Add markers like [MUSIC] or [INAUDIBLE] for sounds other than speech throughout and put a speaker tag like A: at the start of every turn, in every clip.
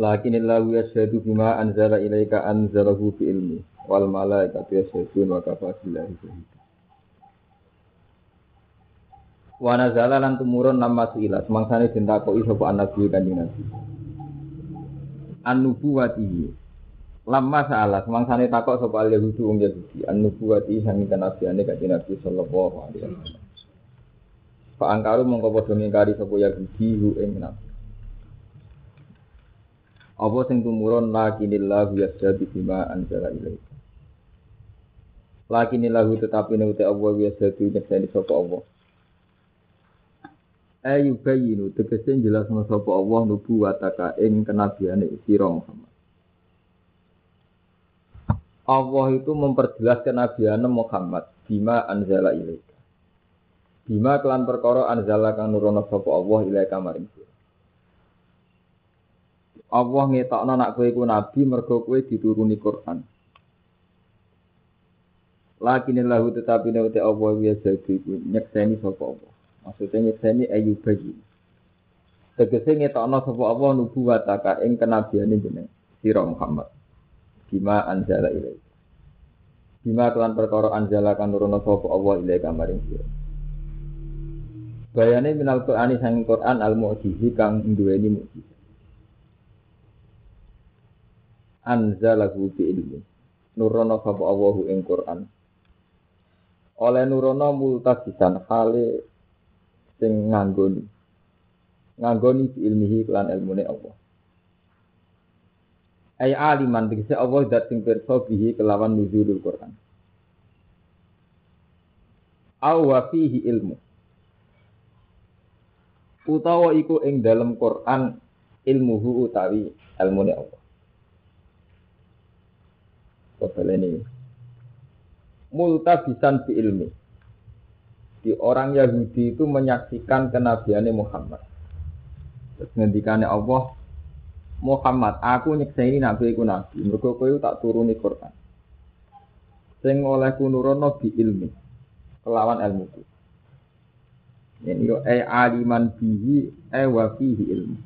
A: Lakinillahu yashhadu bima anzala ilaika anzalahu bi ilmi wal malaikatu yashhadun wa kafa billahi shahida. Wa nazala lan tumurun nama suila semangsane den takoki sapa annabi kanjeng Nabi. An-nubuwati Lama salah semangsane takok sapa al Yahudi wong Yahudi an-nubuwati sami kenabiane kanjeng Nabi sallallahu alaihi wasallam. Pak angkaru mongko padha ngingkari sapa Yahudi hu ing. Apa sing tumurun lakinillahu yasjadu bima anzala ilaika. Lakinillahu tetapi nek Allah yasjadu nyekseni sapa Allah. Ayu bayinu tegese jelasno sapa Allah nubuwataka ing kenabiane sira Muhammad. Allah itu memperjelas kenabiane Muhammad bima anzala ilaika. Bima kelan perkara anzala kang nurono sapa Allah ilaika maring sira. Allah ngetokno nak kowe iku nabi mergo kowe dituruni Quran. Lakin lahu tetapi nek Allah ya jadi nyekseni sapa Allah. Maksudnya nyekseni ayu bagi. Tegese ngetokno sapa Allah nubuwataka ing kenabiane jeneng sira Muhammad. Bima anzala ilai. Bima kelan perkara anzala kan nurono sapa Allah ilai kamaring sira. Bayane minal Qur'ani sang Qur'an al-mu'jizi kang duweni mukjizat. Anzalahu bi ilmi nurono sapa Allahu ing Quran. Oleh nurono multajisan hale sing nganggoni. Nganggoni bi ilmihi kelan ilmune Allah. Ay aliman tegese Allah dat sing pirsa bihi kelawan nuzulul Quran. Aw fihi ilmu. Utawa iku ing dalam Quran ilmuhu utawi ilmune Allah ini multabisan bi ilmi. Di orang Yahudi itu menyaksikan kenabiannya Muhammad. Terus ngendikane Allah, Muhammad, aku nyekseni nabi iku nabi. Mergo kowe tak turuni Quran. Sing oleh nurono bi ilmi. Kelawan ilmu itu. Ini yo e aliman bihi e wa fihi ilmu.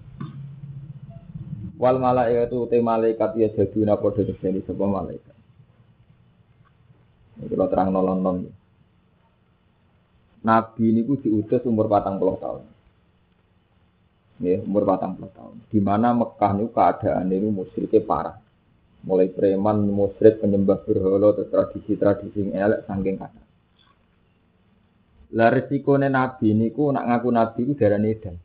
A: Wal malaikatu te malaikat ya jaduna padha nyekseni sapa malaikat. Kalau terang nolong non. Nabi ini ku diutus umur patang puluh tahun. Ya, umur patang puluh tahun. Di mana Mekah ini keadaan ini musyriknya parah. Mulai preman, musyrik, penyembah berhala, tradisi-tradisi yang elek, sangking kata. Lah resikone Nabi ini ku nak ngaku Nabi ku darah nedan.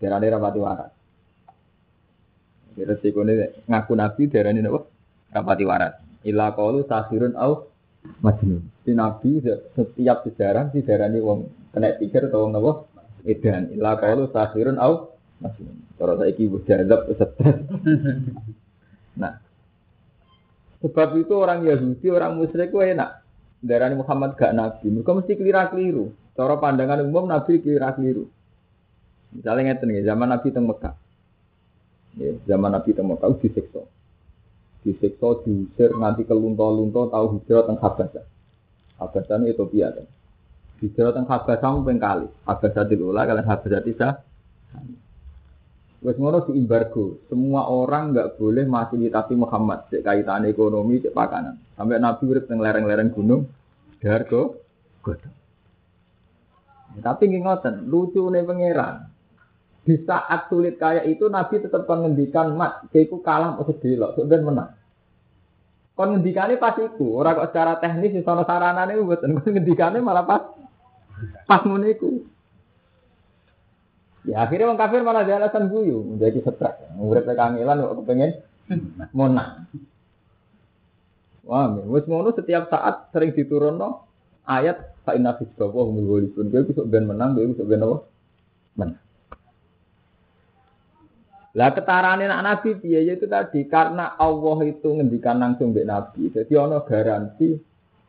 A: Darah rapati waras. Resikone ngaku Nabi darah ini apa? Rapati waras. Ila qalu sahirun au majnun. Si Nabi setiap sejarah didarani wong kena pikir atau wong napa? Edan. Ila qalu sahirun au majnun. Kalau saiki wis jazab stres. [LAUGHS] Nah, sebab itu orang Yahudi, orang musyrik ku enak. Darani Muhammad gak nabi. Mereka mesti keliru-keliru. Cara pandangan umum nabi keliru-keliru. Misalnya ngeten ya, zaman Nabi teng Mekah. Ya, zaman Nabi teng Mekah disiksa disiksa diusir nganti kelunto-lunto tahu hijrah teng Habasah. Habasah itu Ethiopia kan. Hijrah teng Habasah ping kali. Habasah dilula kalian Habasah tidak. Wes ngono di embargo. Semua orang nggak boleh fasilitasi Muhammad cek kaitan ekonomi, cek pakanan. Sampai Nabi urip teng lereng-lereng gunung, dargo godhong. Ya, tapi nggih lucu nih pangeran. Di saat sulit kayak itu Nabi tetap mengendikan mat, keiku kalah atau delok, sebenarnya menang. Kon ngendikane pas iku, ora kok secara teknis iso ana saranane mboten. Kon ngendikane malah pas pas ngono iku. Ya akhirnya orang kafir malah dia alasan guyu, menjadi stres. Urip kangelan kok kepengen menang. Wah, wis ngono setiap saat sering diturunno ayat fa inna fi bawa humul ghalibun. Kowe bisa ben menang, kowe bisa ben apa? Menang. Lah ketarane nak nabi piye ya itu tadi karena Allah itu ngendikan langsung mbek nabi. Jadi ono garansi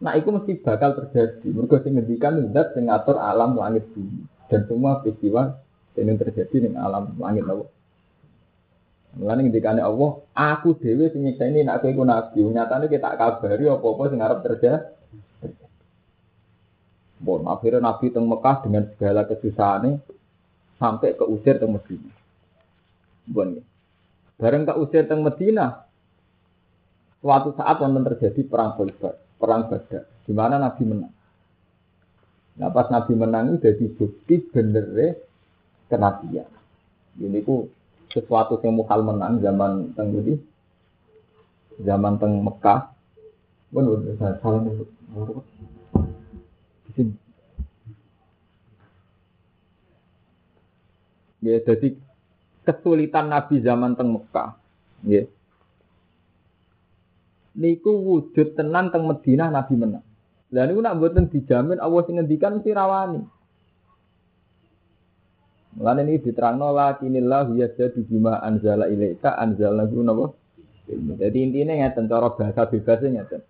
A: nah itu mesti bakal terjadi. Mergo sing ngendikan zat sing ngatur alam langit bumi dan semua peristiwa yang terjadi ning alam langit Allah. Mulane ngendikane Allah, aku dhewe sing nyiksa ini nak kowe iku nabi. Nyatane kita kabari apa-apa sing arep terjadi. Bon, akhirnya Nabi teng Mekah dengan segala kesusahannya sampai ke usir teng Medina. Bon, bareng ke usir teng Medina, suatu saat wonten terjadi perang Khaybar, perang Badar, di mana Nabi menang. Nah pas Nabi menang itu jadi bukti benernya kenabian. Ini ku sesuatu yang mukal menang zaman teng Budi, zaman teng Mekah. Bon, salah Ya, jadi kesulitan Nabi zaman teng Mekah. Ya. Niku wujud tenan teng Madinah Nabi menang. Lah niku nak mboten dijamin Allah sing ngendikan mesti rawani. Mulane ini diterangno lakinillah yasjadu bima anzala ilaika anzalna napa? Jadi intinya ngeten cara bahasa bebasnya ngeten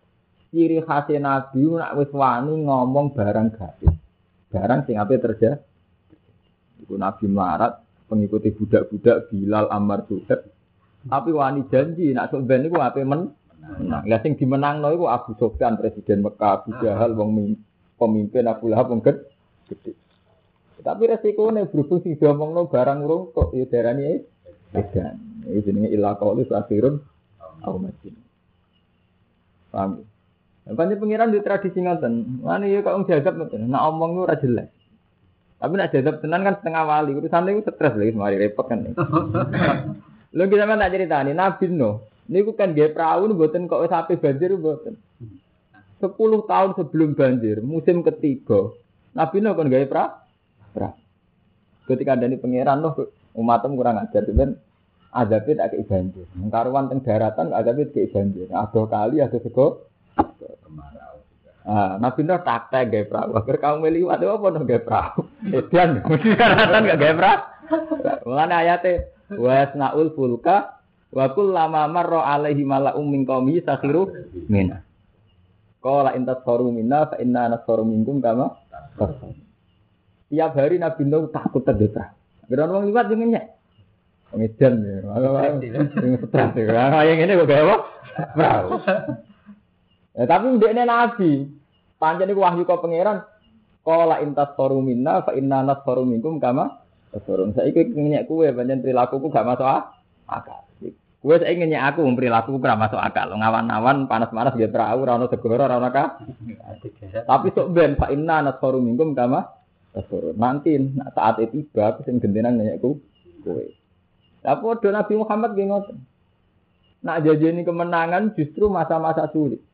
A: ciri khas Nabi nak wis wani ngomong barang gaib. Barang sing ape terjadi. Iku Nabi melarat pengikuti budak-budak Bilal Ammar Suhaib. Tapi wani janji nak sok ben niku ape men Nah, lah sing dimenangno iku Abu Sufyan presiden Mekah, Abu Jahal wong pemimpin Abu Lahab wong gede. Tapi resikonya berhubung sing diomongno barang urung kok ya darani edan. Iki jenenge qaulus akhirun au majin. Paham? Banyak pengiran di tradisi ngoten. Mana ya kok jadab ngoten. Nak omong ora jelas. Tapi nak jadab tenan kan setengah wali. Urusan itu stres lagi mari repot kan. [LAUGHS] Lho kita mana tak ceritani Nabi no. Niku kan gaya perahu buatan kok sampai banjir buatan. Sepuluh tahun sebelum banjir, musim ketiga, Nabi no kan gaya perahu. Ketika ada pangeran loh, umatem kurang ajar, cuman adabit agak banjir. Karuan teng daratan adabit kayak banjir. Ada kali ada sego Ah, Nabi Nuh taktek gaya perahu. Agar kamu meliwat itu apa dong gaya perahu? Edian, mesti karatan gak gaya perahu. Ayatnya, wasnaul fulka wa lama marra alaihi mala'um min qaumi sakhiru mina. Qala intas saru minna fa inna nasaru minkum kama Tiap hari Nabi Nuh takut terdesak. Geran wong liwat yo ngenyek. Ngedan ya. Sing stres. Yang ini kok gaya apa? Perahu. Ya, tapi ndekne nabi. Pancen iku wahyu kok pangeran. Qala intas faru minna fa inna nasfaru minkum kama tasfarun. Saiki ngenyek kowe pancen perilakuku gak masuk akal. Kowe saiki ngenyek aku perilakuku gak masuk akal. Ngawan-awan panas-panas ge perahu ora ono segoro ora ono Tapi sok ben fa inna nasfaru minkum kama tasfarun. Nanti saat itu tiba aku sing gendenan ngenyekku kowe. Lah padha Nabi Muhammad ge ngoten. Nak jajeni kemenangan justru masa-masa sulit.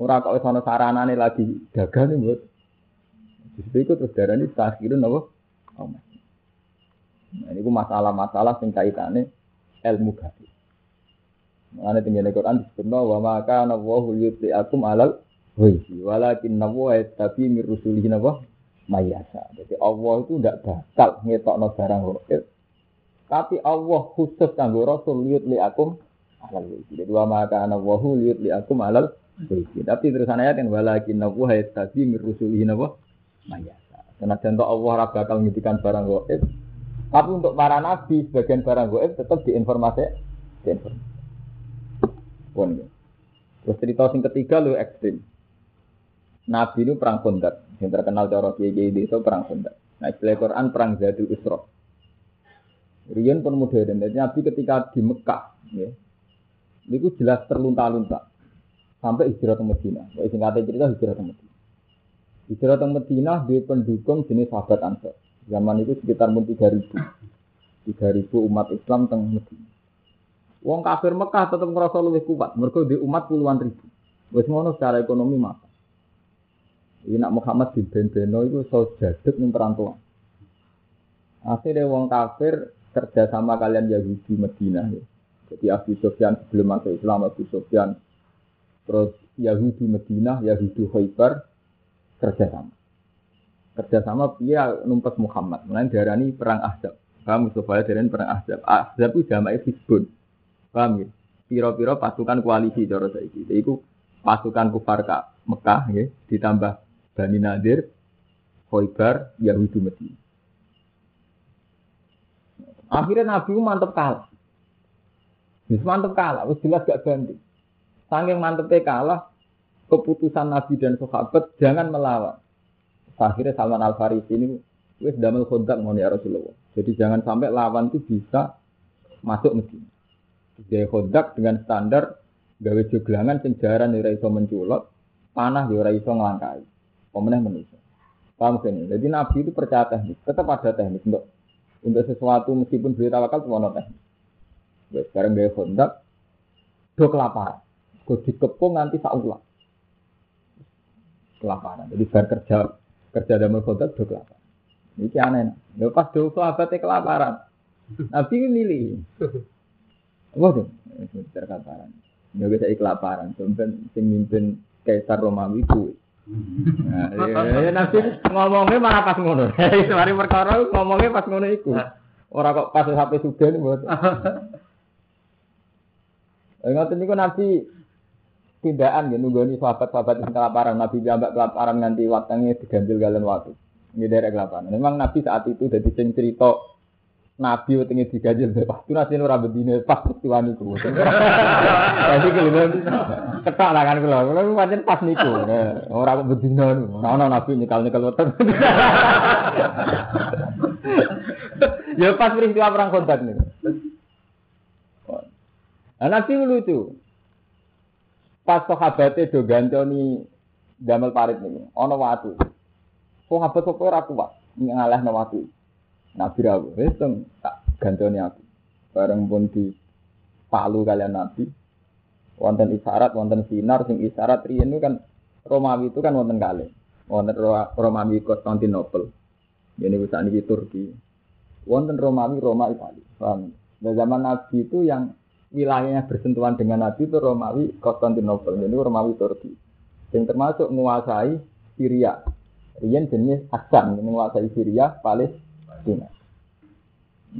A: Ora kok wis ana saranane lagi gagal nih buat. Justru itu terus darani takhirun apa? Oh, nah, ini masalah-masalah sing kaitane ilmu gaib. Mengenai tinggal Quran disebutnya wa maka nawahu yutli akum alal wajhi walakin nawahu tapi mirusulihi nawa mayasa. Jadi Allah itu tidak bakal ngetokno barang gaib. Tapi Allah khusus kanggo Rasul yutli akum alal wajhi. Jadi wa maka nawahu yutli akum alal tapi terusan ayat yang walakin nabu hayat tadi mirusulihi nabu mayasa. Karena contoh Allah ora bakal ngitikan barang goib. Tapi untuk para nabi sebagian barang goib tetap diinformasi. Diinformasi. Pun ya. Terus cerita sing ketiga lu ekstrim. Nabi itu perang kondak. Yang terkenal cara kiai itu perang kondak. Nah istilah Quran perang Zadul Isra. Rian pun modern. Jadi Nabi ketika di Mekah, ya, itu jelas terlunta-lunta sampai hijrah ke Medina. Kalau singkatnya cerita hijrah ke Medina. Hijrah ke Medina di pendukung jenis sahabat Ansar. Zaman itu sekitar pun 3000. 3000 umat Islam teng Medina. Wong kafir Mekah tetap merasa lebih kuat. Mereka di umat puluhan ribu. Wes ngono secara ekonomi maka. Ini nak Muhammad bin Ben Beno itu so jaduk nih perantauan. Akhirnya wong kafir kerja sama kalian Yahudi Medina. Ya. Jadi Abu Sufyan sebelum masuk Islam Abu Sufyan Terus Yahudi Medina, Yahudi Khaybar kerjasama. Kerjasama dia numpes Muhammad. Mulai darani perang Ahzab. Paham supaya dari perang Ahzab. Ahzab itu jamaah Hizbun. Paham ya? Piro-piro pasukan koalisi cara saiki. Iku pasukan kufar ka Mekah ya, ditambah Bani Nadir, Khoibar, Yahudi Medina. Akhirnya Nabi mantep kalah. Wis mantep kalah, wis jelas gak ganti. Saking mantepnya kalah, keputusan Nabi dan sahabat jangan melawan. Akhirnya Salman Al Farisi ini wis damel kontak mau ya Rasulullah. Jadi jangan sampai lawan itu bisa masuk Medina. Dia kontak dengan standar gawe joglangan sing jaran ora iso menculot, panah ya ora iso nglangkai. Pemenang manusia. Paham kan? Jadi Nabi itu percaya teknik, tetap ada teknik untuk untuk sesuatu meskipun beliau tawakal semua teknik. Ya, sekarang gaya kontak, do kelaparan. Kau dikepung nanti saulah. Kelaparan. Jadi bar kerja kerja damel kontak do kelaparan. Ini aneh. Ya pas do sahabatnya kelaparan. Nabi ini milih. Apa tuh? Kelaparan. Ya bisa kelaparan. Sampai sing mimpin Kaisar Romawi kuwi. Nah, ya, nanti ngomongnya malah pas ngono. [LAUGHS] Mari perkara ngomongnya pas ngono iku. Ora kok pas sampai sudah nih buat. Ingat niku [LAUGHS] nanti tindakan ya nunggoni sahabat-sahabat yang kelaparan. Nabi jambak kelaparan nganti watangnya diganjil galen waktu. Ini daerah kelaparan. Memang Nabi saat itu jadi sing cerita Nabi utengi diganjil pas itu nasi nurah bedine pas peristiwa niku. Jadi kalau ketak lah kan kalau kalau pancen pas niku. Orang kok bedino niku. Ora ono Nabi nyekal nyekal weten. Ya pas peristiwa perang kontak niku. Nah, Nabi lucu. Pas sahabatnya do gantoni damel parit nih, ono watu. Sahabat kok ora kuat ngalahno watu. Nabi rawu, wis tak gantoni aku. Bareng pun di palu kalian Nabi. Wonten isyarat, wonten sinar, sing isyarat riyen kan Romawi itu kan wonten kali. Wonten Romawi Konstantinopel. Ini bisa niki Turki. Wonten Romawi Roma Italia. Paham? Zaman Nabi itu yang wilayahnya bersentuhan dengan Nabi itu Romawi Konstantinopel. Ini Romawi Turki. Yang termasuk menguasai Syria. Rian jenis Hasan, menguasai Syria, Palestina.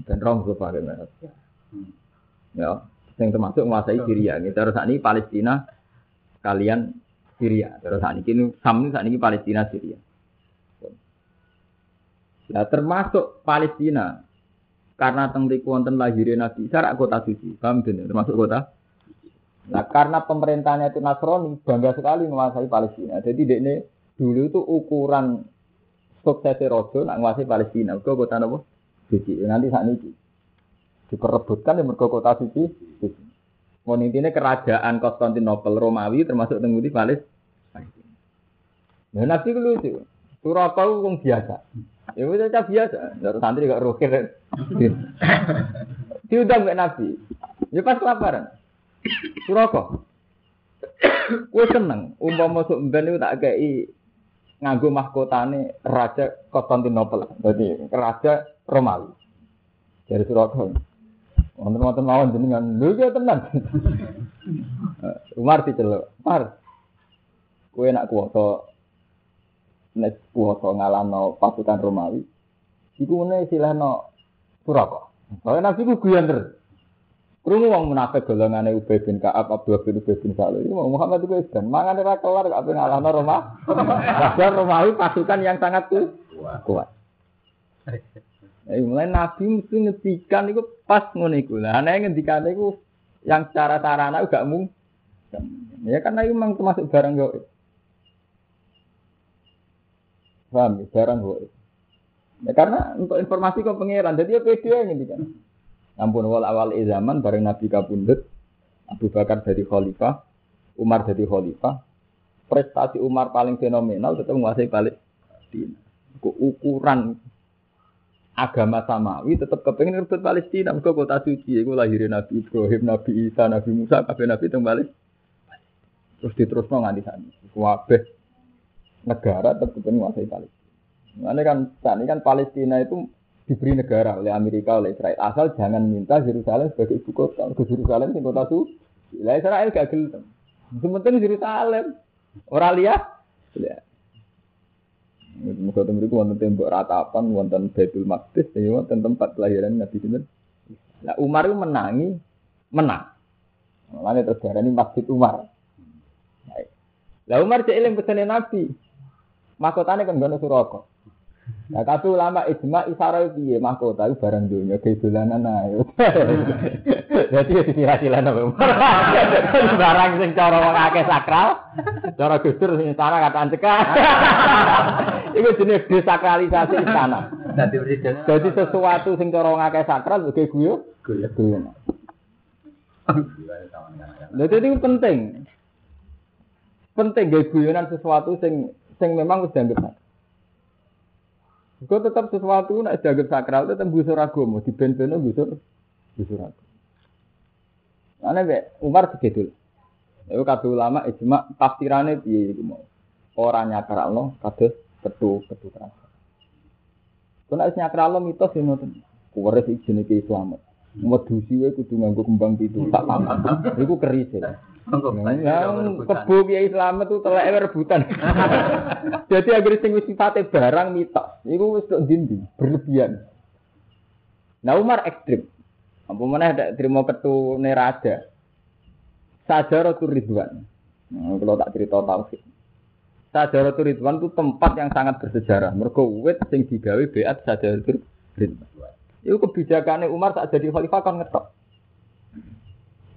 A: Dan Rom pakai Ya, yang termasuk menguasai Syria. Ini terus ini Palestina, kalian Syria. Terus ini, Sam ini saat ini Palestina, Syria. Nah, termasuk Palestina karena teng mriku wonten lahirnya Nabi Isa kota suci. Paham bener? Termasuk kota Nah, karena pemerintahnya itu Nasrani, bangga sekali menguasai Palestina. Jadi ini dulu itu ukuran suksesnya Rasul nak menguasai Palestina. Kau kota apa? Suci. Nanti saat ini diperebutkan di mergo kota suci. suci. Mau intinya kerajaan Konstantinopel Romawi termasuk tengguti Palestina. Nah, Nabi itu lucu. Suraka itu biasa. Ya udah biasa. Dari santri gak rukir. Diundang ke Nabi. Ya pas kelaparan. Suraka. Kue seneng. Umpama masuk ben itu tak kei nganggo mahkotane Raja Konstantinopel. Jadi Raja Romawi. Dari Suraka. Wonten-wonten mawon jenengan. Lho ya tenang. Umar diceluk. Umar. Kue nak kuwasa nek kuwasa ngalahno pasukan Romawi. Iku ngene silahno Suraka. Soalnya Nabi ku guyon terus. Krungu wong munafik golongane Ubay bin Ka'ab, Abdullah bin Ubay bin Salul. Ini Muhammad itu Islam. Mangan ora kelar kok ape ngalahno Roma. [LAUGHS] Padahal Romawi pasukan yang sangat kuat. Eh, mulai Nabi mesti ngetikan itu pas ngono iku. Lah ana ngendikan iku yang cara sarana gak mung. Ya karena itu memang termasuk barang gaib. Paham ya? Barang gaib. Ya, karena untuk informasi kok pangeran, jadi ya pede ini kan. Ampun wal awal zaman bareng Nabi kabundut, Abu Bakar jadi khalifah, Umar jadi khalifah. Prestasi Umar paling fenomenal tetap menguasai Palestina. Ukuran agama samawi tetap kepengen rebut Palestina. Mereka kota suci, itu lahirin Nabi Ibrahim, Nabi Isa, Nabi Musa, Nabi itu balik. Terus diterusno nganti sana. Kabeh negara tetap menguasai Palestina. Ini kan saat ini kan Palestina itu diberi negara oleh Amerika oleh Israel. Asal jangan minta Yerusalem sebagai ibu kota. Ke Yerusalem sing kota itu. Lah Israel gak gelem. Sementing Yerusalem. Orang lihat. Ya. Teng mriku wonten tembok ratapan, wonten Baitul Maqdis, ya wonten tempat kelahiran Nabi sinten. Lah Umar itu menangi, menang. Mulane terus diarani Masjid Umar. Lah Umar cek eling pesene Nabi. Mahkotane kan ngono suraka. Nah, kabeh ulama ijma isara piye mahkota iku barang dunya ge dolanan ae. [LAUGHS] Dadi ya dikira-kira. [LAUGHS] Barang sing cara wong akeh sakral, cara gusur sing istana kataan cekak. [LAUGHS] Iku jenis desakralisasi istana.
B: Dadi presiden.
A: Jadi sesuatu sing cara wong akeh sakral oke guyu, guyu. Lha dadi itu penting. Penting guyonan sesuatu sing sing memang wis dianggap sakral. Kau tetap sesuatu nak dianggap sakral tetap busur agama, di ben-beno busur busur agama. Ana be Umar segitu. Itu kabeh ulama ijma tafsirane piye iku mau. Ora nyakralno kados ketu ketu keras. Kena wis nyakralno mitos yo ngoten. Kuwaris ijine ke Islam. Medusi wae kudu nganggo kembang pitu. Tak paham. Iku keris ya. Yang kebo kiai Islam itu telek rebutan. [LAUGHS] Jadi agar sing wis sifate barang mitos. Iku wis tok dindi, berlebihan. Nah Umar ekstrim. Apa mana ada terima ketu nerada. Sajaratul Ridwan. Nah, kalau tak cerita tauhid. Sajaratul Ridwan itu tempat yang sangat bersejarah. Mergo wit sing digawe beat Sajaratul Ridwan. Itu kebijakannya Umar tak jadi khalifah kan ngetok.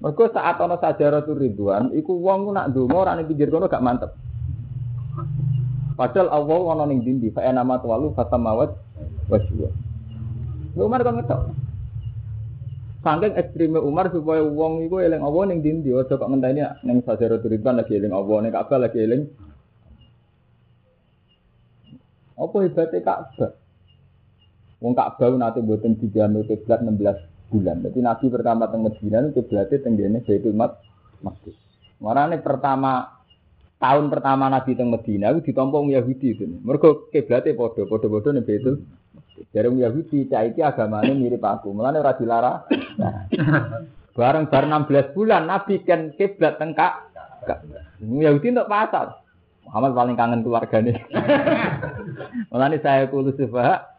A: Mergo saat ana Sajaratul Ridwan, iku wong nak ndonga ora ning pinggir kono gak mantep. Padahal Allah ana ning dindi, fa nama walu fatamawat waswa. Umar kan ngetok. Saking ekstreme Umar supaya wong iku eling Allah ning dindi, aja kok ngenteni ning Sajaratul Ridwan lagi eling Allah, ning Ka'bah lagi eling. Apa hebatnya Ka'bah? Wong Ka'bah nate mboten dijamu kiblat 16 bulan. Jadi Nabi pertama teng Madinah itu kiblatnya tenggene Baitul Maqdis. Marane pertama tahun pertama Nabi teng Madinah itu ditampa wong Yahudi itu. Mergo kiblatnya padha, padha-padha ning Baitul Dari Yahudi, cah iki agamane mirip aku. Mulane ora dilarang. Nah, bareng bar 16 bulan Nabi kan kiblat teng Ka'bah. Yahudi untuk pasar. Muhammad paling kangen keluarganya. [LAUGHS] Mulane saya kulo subah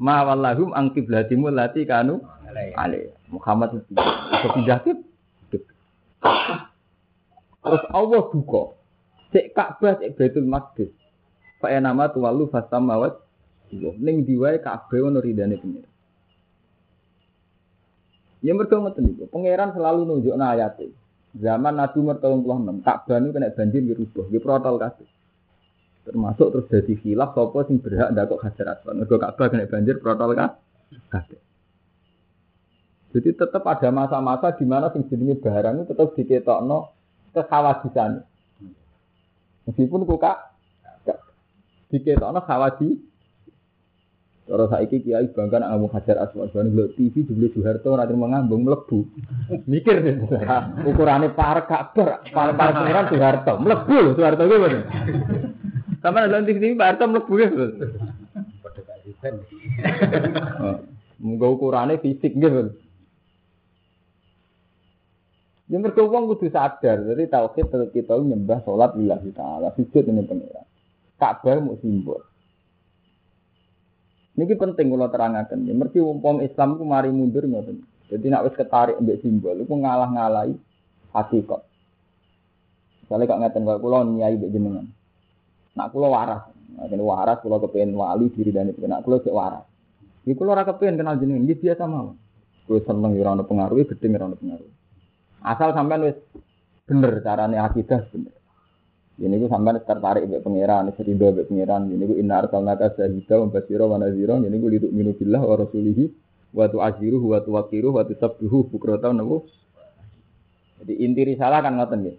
A: ma wallahum ang lati kanu ale. Muhammad itu pindah kib. Terus Allah duka. Cek Ka'bah cek Baitul Maqdis. Fa nama tuwalu fasamawat. Ning diwae Ka'bah ono ridane pengiran. Ya mergo ngoten niku. Pangeran selalu nunjukno ayate. Zaman Nabi Umar tahun 36, Ka'bah itu kena banjir di protol kabeh. Termasuk terus jadi khilaf sapa sing berhak ndakok Hajar Aswad. Mergo Ka'bah kena banjir protol kabeh. Jadi tetap ada masa-masa di mana sing jenenge barang itu tetap diketokno kekhawatisan. Meskipun kok kak diketokno khawati Kalau saiki kiai bangga nak ngomong hajar aswad, soalnya beliau TV jubli Soeharto nanti mengambung melebu, mikir deh, ukurannya parek kabar, parek parek pangeran Soeharto, melebu loh Soeharto gue bener. Sama dalam TV Pak Harto melebu ya, Mungkin ukurannya fisik gitu. Yang mergo wong kudu sadar, jadi tauhid tetap kita nyembah sholat lillahi ta'ala, sujud ini pangeran. Ka'bah mau simbol. Ini penting kalau terangkan. Ya, mergi umpam Islam itu mari mundur ngoten. Jadi nak wis ketarik ambek simbol, itu ngalah ngalahi hakikat. Misalnya kok ngeten kok kula nyai mbek jenengan. Nak kula waras, nak waras kula kepengen wali diri dan itu. Nak kula cek waras. Iki kula ora kepengen kenal jenengan, iki biasa mawon. Kula seneng ora ono pengaruh, gedhe ora ono pengaruh. Asal sampean wis bener carane akidah bener. Ini ku sampean tertarik mbek pangeran, serido mbek pangeran. Ini ku inna arsalnaka syahida wa basyira wa nadhira. Ini ku litu minu billah wa rasulihi wa tu'aziruhu wa tuwaqiruhu wa tusabbihu bukratan nabu. Jadi inti risalah kan ngoten nggih.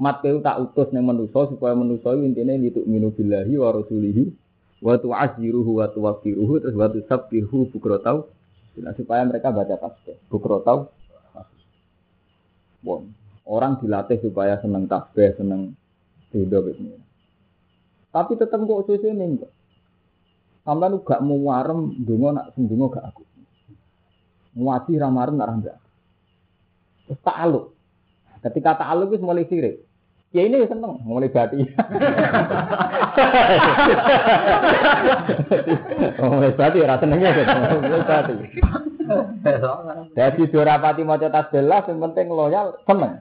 A: Mat keu tak utus ning manusa supaya manusa intine litu minu billahi wa rasulihi wa tu'aziruhu wa tuwaqiruhu terus wa tusabbihu. Nah, supaya mereka baca tasbih. Bukratan. Bon. Orang dilatih supaya seneng tasbih, seneng begini. Tapi tetap kok susu ini enggak. Sampai lu gak mau warem, dungo nak sendungo gak aku. Ngaji ramarem nak rambak. Terus ta'aluk. Ketika ta'aluk itu mulai sirik. Ya ini seneng mulai bati. [LAUGHS] mulai bati ora senengnya. Mulai bati. [LAUGHS] Jadi dua rapati mau cetak jelas, yang penting loyal, seneng.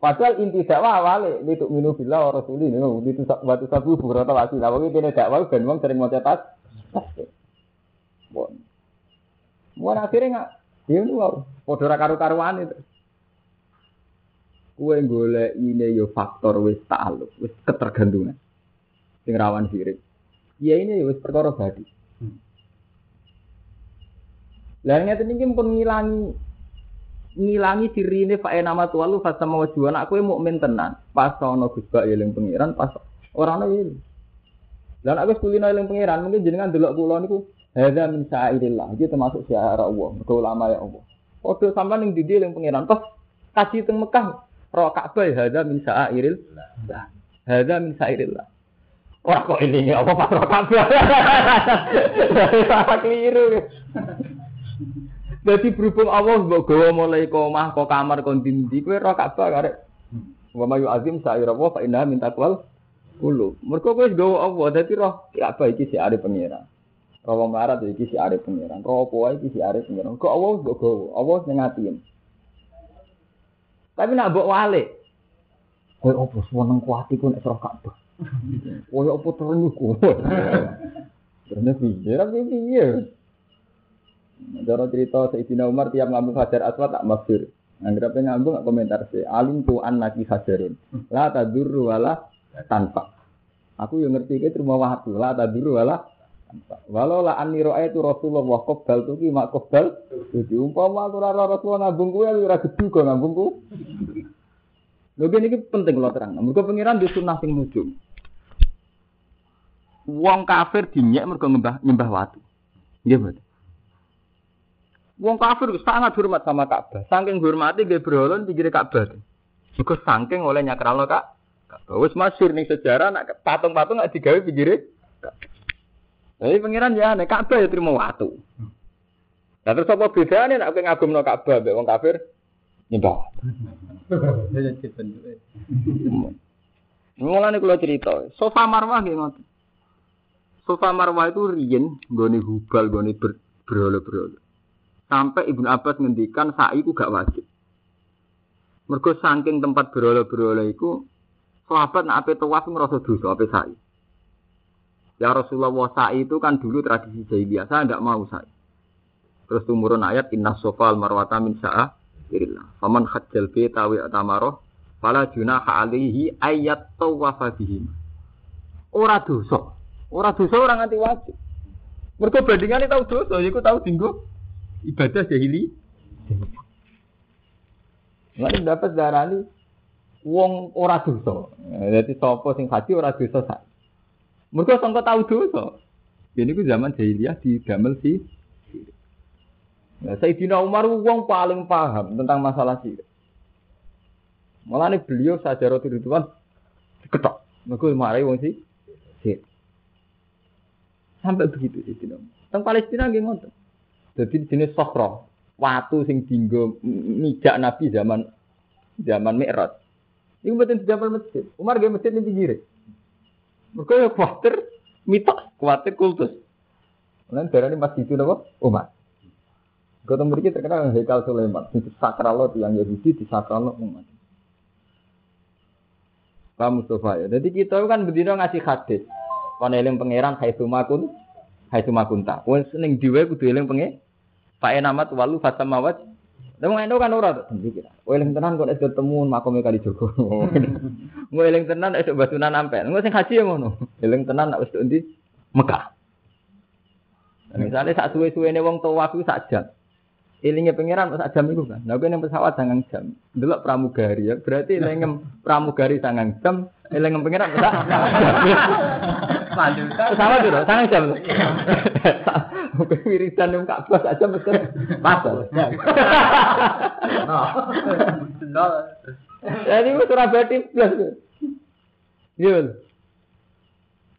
A: Padahal inti dakwah awalnya itu minum bila orang suli ini itu batu sabu beberapa lagi. Nah, ini dakwah dan uang sering mau cetak. Bon, akhirnya nggak, dia nu wow, podora karu-karuan itu. Kue golek ini yo faktor wis ta'aluk, wis ketergantungan. Sing rawan sirik. Ya ini yo wis perkara badi. Lah ngeten iki pun ngilangi ngilangi dirine fa nama tualu fa sama wajuan aku mukmin tenan. Pas ana Gus Bak eling pangeran, pas ora ana eling. Lan aku kulino eling pangeran, mungkin jenengan delok kula niku hadza min sa'irillah. Iki termasuk syiar Allah, mergo ulama ya Allah. Padha sampean ning didi eling pangeran, pas kaji teng Mekah Roh Ka'bah hadza min sa'iril. Hadza min sa'iril. Ora kok ini apa pas roh Ka'bah. [LAUGHS] Salah keliru. Jadi berhubung Allah mbok gawa mulai ke omah ke kamar kon dindi kowe roh Ka'bah karek. Wa mayu azim sa'ira wa fa inna min taqwal kulo. Mergo kowe gawa Allah dadi roh Ka'bah iki si are pangeran. Roh melarat iki si are pangeran. Roh apa iki si are pangeran. Kok Allah mbok gawa, Allah atine. Tapi nak mbok wale. Kowe opo seneng kuat iku nek serah Ka'bah. Kowe opo terenyuh kowe. [LAUGHS] Terus piye piye. Cara cerita Sayyidina Umar tiap ngambung Hajar Aswad tak masyhur. Anggere apa ngambung gak komentar sih. Alim tu an lagi hajarin. La tadurru wala tanpa. Aku yang ngerti ke terima waktu. La tadurru wala tanpa. Walau la anni itu Rasulullah qabdal tu ki mak qabdal. Jadi umpama aku ora Rasulullah ngambung kuwi ora gedhu kok ngambungku. Lho ini penting kalau terang. Mergo pengiran di sunnah sing nujum. Wong kafir dinyek mergo nyembah nyembah watu. Nggih, betul. Wong kafir sangat hormat sama Ka'bah. Saking hormati nggih berhala pinggir Ka'bah. Mergo saking oleh nyakralno Kak. Wis masyhur ning sejarah nak patung-patung nggak digawe pinggire Jadi pengiran ya nek Ka'bah ya terima watu. Lah terus apa bedane nek kowe ngagumno Ka'bah mbek wong kafir nyembah. [LAUGHS] Mulane kula cerita, sofa marwah nggih ngoten. Sofa marwah itu riyen nggone hubal, nggone berhala-berhala. Sampai Ibnu Abbas ngendikan sa'i itu gak wajib. Mergo saking tempat berhala-berhala iku sahabat nak ape tawaf ngrasa dosa ape sa'i. Ya Rasulullah sa'i itu kan dulu tradisi jahiliyah, saya enggak mau sa'i. Terus tumurun ayat inna sofal marwata min sa'a Irillah. Faman hajjal beta wa atamaroh fala junaha alaihi ayat tawafa bihim. Ora dosa. Ora dosa ora nganti wajib. Mergo bandingane tau dosa, iku tau dinggo ibadah jahili. Lan dapat darani wong ora dosa. Dadi sapa sing haji ora dosa sak. Mergo sangka tau dosa. Ini ku zaman jahiliyah di damel si Nah, Sayyidina Umar wong paling paham tentang masalah sirik. Malah nih beliau sajarah Tuhan ketok. Mereka marahi wong si. Sampai begitu Sayyidina Umar. Tentang Palestina ngoten. Jadi jenis sokro, watu sing dinggo mijak Nabi zaman zaman Mi'raj. Iku mboten zaman masjid. Umar nggih masjid ning pinggir. Mereka ya kuatir mitos, kuatir kultus. Lan darani masjid itu napa? Umar. Kota memiliki terkenal Hekal Sulaiman. Itu sakral lo yang Yahudi di sakral lo umat. Pak Mustafa ya. Jadi kita kan berdiri ngasih hadis. Kon eling pangeran hai sumakun hai sumakunta. Wong seneng dhewe kudu eling pengen. Pak enamat walu fatamawat. Lah ngono kan ora to iki. Eling tenan kok nek ketemu makome kali Jogo. [LAUGHS] Ngono eling tenan esuk batunan ampen. Ngono sing haji ya ngono. Eling tenan nek wis ndi Mekah. Misalnya saat suwe-suwe wong tawaf itu sak jam. Ilingnya pangeran sak jam itu kan. Nah, yang pesawat sangang jam. Dulu pramugari ya. Berarti ilingnya pramugari sangang jam. Ilingnya pangeran sak [LAUGHS] Pesawat itu sangang jam. Mungkin wiridan yang Ka'bah sak jam betul. Pasal. [LAUGHS] Jadi itu Surabaya plus. Iya.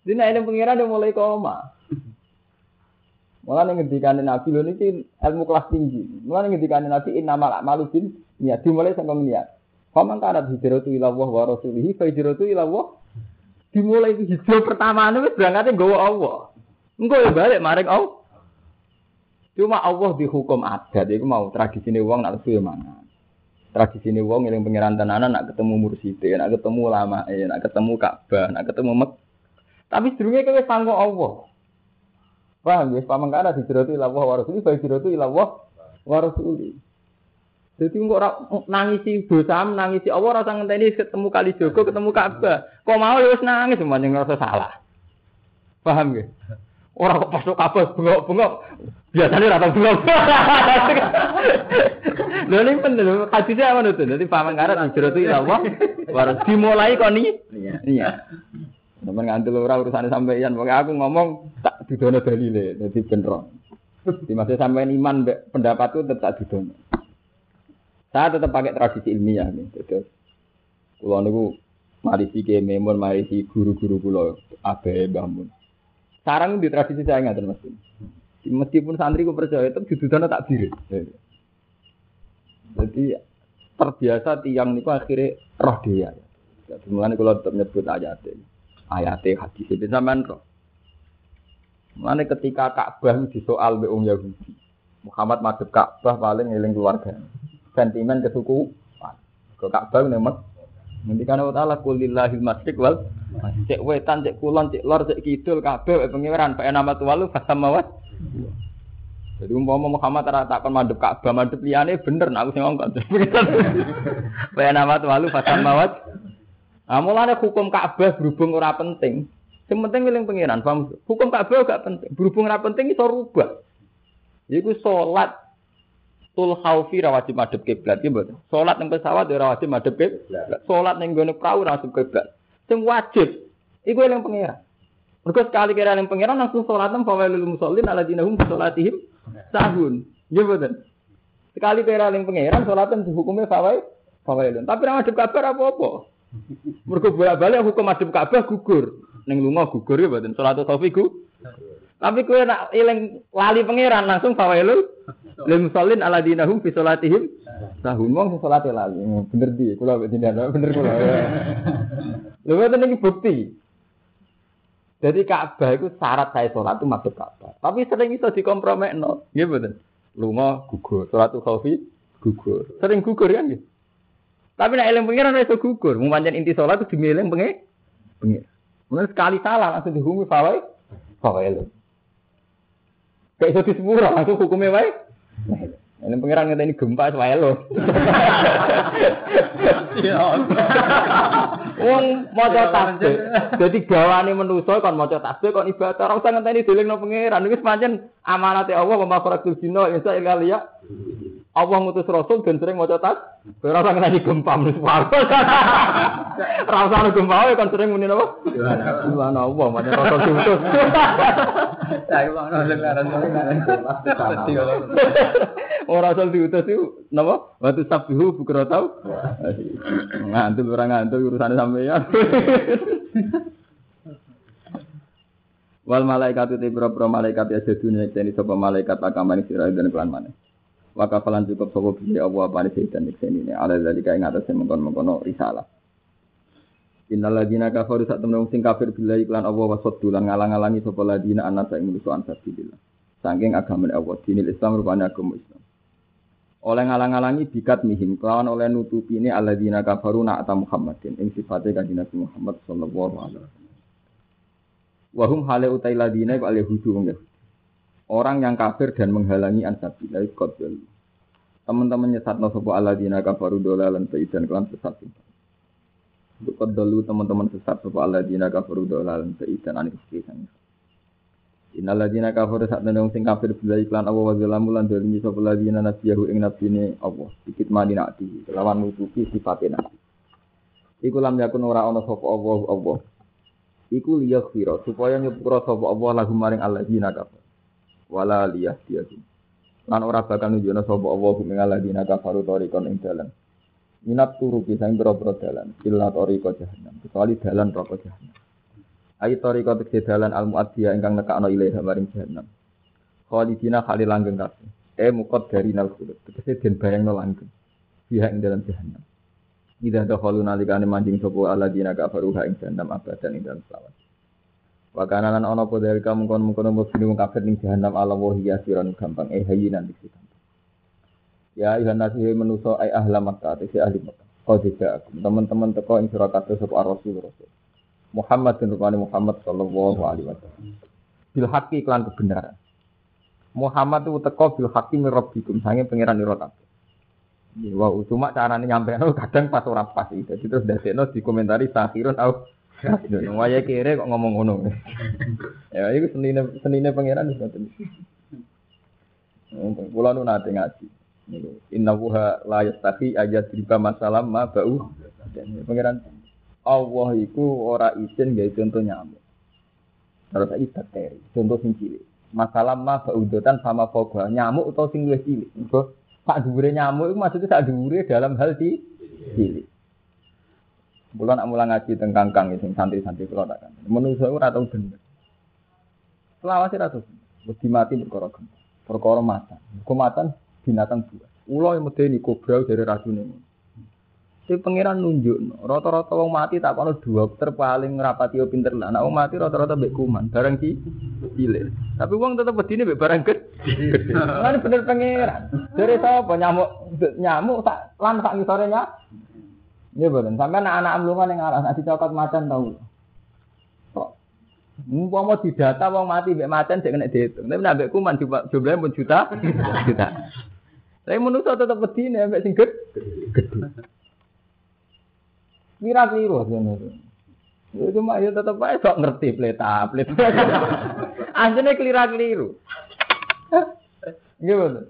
A: Jadi nah ini pangeran yang mulai koma. Malah nih ngendikan Nabi lho niki ilmu kelas tinggi. Malah nih ngendikan Nabi inna malak malu bin niat dimulai sampai niat. Paman kanat hijratu ila Allah wa rasulihi fa hijratu ila Dimulai hijrah pertama wis berangkatnya nggawa Allah. Engko ya balik maring Allah. Cuma Allah dihukum adat itu mau tradisi ini wong nak lesu ya mana. Tradisi ini wong yang pengiran tenanan nak ketemu murside, nak ketemu lama, nak ketemu Ka'bah, nak ketemu Mek. Tapi sedurunge kowe sangko Allah. Paham ya? Paman kana hijratu ila Allah wa rasuli, fa hijratu ila Allah wa rasuli. Jadi kok nangisi dosa, nangisi Allah rasa ngenteni ketemu kali Jogo, ketemu Ka'bah. Kok mau ya wis nangis semuanya ngerasa salah. Paham ya? Orang kok pasok Ka'bah bengok-bengok. Biasanya rata bengok. [LAUGHS] Lho ini penting lho, hadisnya apa itu? Nanti paman karat hijratu ila Allah wa dimulai kok nih.
B: Iya.
A: Iya. Sampai ngantul ora urusannya sampeyan. Pokoknya aku ngomong tak didono dalile, dadi bener. Di masa sampeyan iman pendapatku tetap tak didono. Saya tetap pakai tradisi ilmiah nih. Jadi, kulo niku marisi ke memon, marisi guru-guru kulo abe bangun. Sarang di tradisi saya nggak termasuk. Meskipun santri ku percaya tetap didono tak diri. Jadi terbiasa tiang niku akhirnya roh dia. Jadi mulane kalau tetap nyebut ayat ini. Ayat hadis itu sampean roh. Mulane ketika Ka'bah disoal be wong Yahudi. Muhammad madhep Ka'bah paling eling keluarga. Sentimen kesuku. Ke Ka'bah nemek. Nanti kan Allah Ta'ala kulillahil masjid wal cek wetan, cek kulon, cek lor, cek kidul, kabeh pengiran, pak nama tuwalu fasamawat. Jadi umpama Muhammad ora takon mandhep Ka'bah, mandhep liyane bener nek aku sing ngongkon. [LAUGHS] Pak nama tuwalu fasamawat. Nah, mulane hukum Ka'bah berhubung ora penting. Yang penting eling pengiran? Hukum Ka'bah gak penting. Berhubung ora penting iso rubah. Iku salat tul khaufi ra wajib madhep kiblat iki mboten. Salat ning pesawat ya ora wajib madhep kiblat. Salat ning gone prau ora wajib kiblat. Sing wajib iku eling pengiran. Mergo sekali kira eling pengiran langsung salat nang fawailul musallin alladzina hum salatihim sahun. Nggih mboten. Sekali kira eling pengiran salatan hukumnya fawail fawailun. Tapi ra madhep kabar apa-apa. Mergo bolak-balik hukum madhep Ka'bah gugur. Ning lunga gugur ya mboten. Salatul khaufi gugur. Tapi kowe nak eling lali pangeran langsung fawailul lil musallin alladzina hum fi salatihim sahun. Wong salate lali. Bener di, kula dindan bener kula. [LAUGHS] Lha ngoten iki bukti. Jadi Ka'bah itu syarat saya sholat itu masuk Ka'bah. Tapi sering itu dikompromekno. Nggih mboten. Lunga gugur, sholat khaufi gugur. Sering gugur kan. Tapi nek eling pengiran iso gugur. Mung pancen inti sholat itu dimilih pengen. Pengen. Mulai sekali salah langsung dihukumi fawai. Fawai lho. Kayak iso disepuro langsung hukumnya wae. Ini pengiran ngata ini gempa wae lho. [LAUGHS] Wong maca tasbih. Dadi gawane manusa kon maca tasbih kon ibadah ora usah ngenteni dilingno pangeran. Wis pancen amanate Allah wa mafarakul jinna insa illa liya. Allah ngutus rasul dan sering maca tas. Ora usah ngenteni gempa manusa. [LAUGHS] Ora usah ana gempa wae kon sering muni napa? Subhanallah Allah pancen rasul diutus.
B: Saya bang nolak laran
A: Ora rasul diutus itu napa? Waktu sabihu bukra tau. Ngantul ora ngantul urusane sampeyan. Wal malaikat itu boro malaikat ya sedunia ini sapa malaikat akamane sira dan kelan maneh. Wa kafalan cukup sapa bi Allah apa ne sedan iki ini ala zalika ing atase mengkon-mengkono risalah. Innal ladina kafaru sak temen sing kafir billahi lan Allah wa saddu lan ngalang-alangi sapa ladina ana sak munusu ansar billah. Saking agama Allah dinil Islam rupane agama Islam. Oleh ngalang-alangi bikat mihim kelawan oleh nutupi ini alladzina kafaru na'ata Muhammadin ing sifatnya kanjeng Nabi Muhammad sallallahu alaihi wasallam. Wahum hale utai ladina iku wong Yahudi. Orang yang kafir dan menghalangi ansabillah qadul. Teman-teman nyesatno sapa alladzina kafaru dolalan dan kelam sesat. Untuk qadalu teman-teman sesat sapa alladzina kafaru dolalan dan anis kisan. Innal ladzina kafaru sak temen sing kafir billahi iklan Allah wa zalamu lan dolimi sapa ladzina nabiyahu ing nabine Allah dikit mani nakti kelawan nutupi sifate nabi. Iku lam yakun ora ana sapa Allah Allah. Iku liyaghfira supaya nyepura sapa Allah lahum maring alladzina kafir. Wala liyahdiyahum. Lan ora bakal nunjukna sapa Allah ing alladzina kafaru tariqon ing dalan. Minat turu bisa ing boro dalan, illa tariqa jahannam, kecuali dalan roko jahannam. Ayi toriko tegese dalan al muaddiya ingkang nekakno ilaiha maring jahannam. Khalidina khali langgeng kabeh. E mukot dari nal khulud. Tegese den bayangno langgeng. Biha ing dalam jahannam. Ida dakhalu nalikane manjing sapa alladzina kafaru ha ing jahannam abadan ing dalam selawat. Wa kana lan ana apa dari kamu kon mungkon mung kafir ning jahannam ala wa hiya siron gampang eh hayinan dik gampang. Ya ayuhan nasi menuso ay ahla Makkah, si ahli Makkah. Kau tidak teman-teman teko ing sira kabeh sapa Rasul Rasul. Muhammad bin rupane Muhammad sallallahu alaihi wasallam. Bil haqqi iklan kebenaran. Muhammad itu teko bil haqqi min rabbikum sange pangeran ira kabeh. Ya, wow, cuma carane nyampe [LAUGHS] kadang pas ora pas itu. Terus dadekno dikomentari sahirun au waya kere kok ngomong ngono. [LAUGHS] ya iku senine senine pangeran wis ngoten. Kula nu nate ngaji. Niku inna wuha la yastahi ayat riba masalah ma bau. Pangeran Allah iku ora izin gawe contoh nyamuk. Terus iki bakteri, contoh sing cilik. Masalah ma baudotan sama foga nyamuk atau sing luwih cilik. Mergo sak dhuwure nyamuk iku maksudnya sak dhuwure dalam hal di cilik. Bulan nak mulang ngaji tentang kangkang sing santri-santri kula tak kan. Menungso ora tau bener. Selawase ra tau. Wedi mati perkara gempa. Perkara matan. Kumatan binatang buas. Ulo yang medeni kobra dari racune. Si pangeran nunjuk, rata-rata wong mati tak kono dokter paling ngrapati yo pinter lah. Nek wong mati rata-rata mbek kuman, barang ki cilik. Tapi wong tetep bedine mbek barang gede. [LAUGHS] Lan bener pangeran. Dari sapa nyamuk nyamuk tak lan sak ngisore nya. Iya bener. Sampai anak-anak amlungan yang arah nanti cokot macan tau. Kok Umpama didata wong mati mbek macan sik kena dihitung. Tapi nek mbek kuman jumlahnya pun juta. [LAUGHS] juta. Tapi manusia tetap bedine ambek sing gede. Mira keliru sebenarnya. Ya cuma ya tetap aja sok ngerti pleta pleta. [LAUGHS] Anjene kelira keliru. Gimana?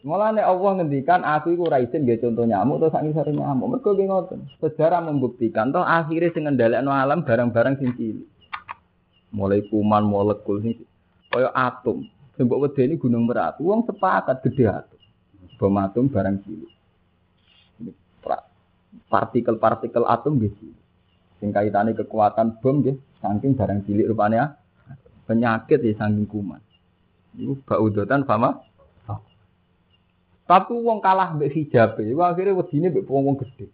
A: Mulane Allah ngendikan aku iku ora izin nggih contoh nyamuk terus sak ngisore nyamuk. Mergo. Sejarah membuktikan toh akhirnya sing ngendhalekno alam barang-barang sing. Mulai kuman molekul sing kaya atom. Sing mbok wedeni gunung Merapi, wong sepakat gede atom. Bom atom barang cilik. Partikel-partikel atom nggih cilik. Sing kaitane kekuatan bom nggih saking barang cilik rupanya penyakit ya saking kuman. Iku baudotan fama tapi wong kalah mbek hijab, iku akhirnya wedine mbek wong-wong gede.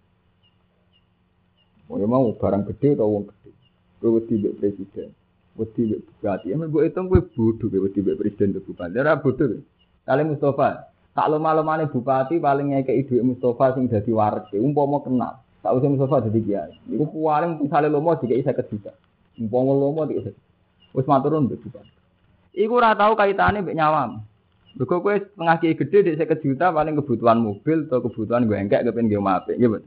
A: Mau mau barang gede atau wong gede. Kowe wedi mbek presiden, wedi mbek bupati. Emang mbok hitung kowe bodoh kowe wedi mbek presiden atau bupati. Ora bodoh. Kali Mustafa, tak lama-lamane bupati paling ngekeki dhuwit Mustafa sing dadi warga, umpama kenal. Tak usah Mustafa dadi kiai. Iku paling misale lomo dikeki 50 juta. Umpama lomo dikeki. Wis maturun mbek bupati. Iku ora tau kaitane mbek nyawam. Mergo kowe setengah kiai gede di 50 juta paling kebutuhan mobil atau kebutuhan gue engkek kepen gue mape, gitu.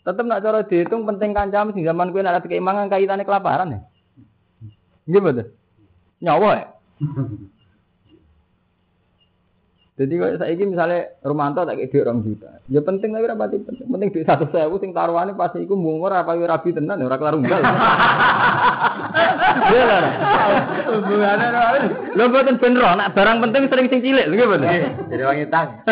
A: Tetep nak cara dihitung penting kancam sing zaman kowe nak ada keimangan kaitane kelaparan ya. Nggih. Nyawa ya. Jadi kalau saya ini misalnya Romanto tak kayak orang juta, ya penting tapi rapati penting. Penting di satu sewu sing taruhannya pasti iku mungkur apa yo rabi tenan ora kelar unggal. [LAUGHS] Iya lah. Hubungannya ora. Lho mboten ben ro, nak barang penting sering sing cilik lho mboten.
B: Jadi wangi tang. [LAUGHS]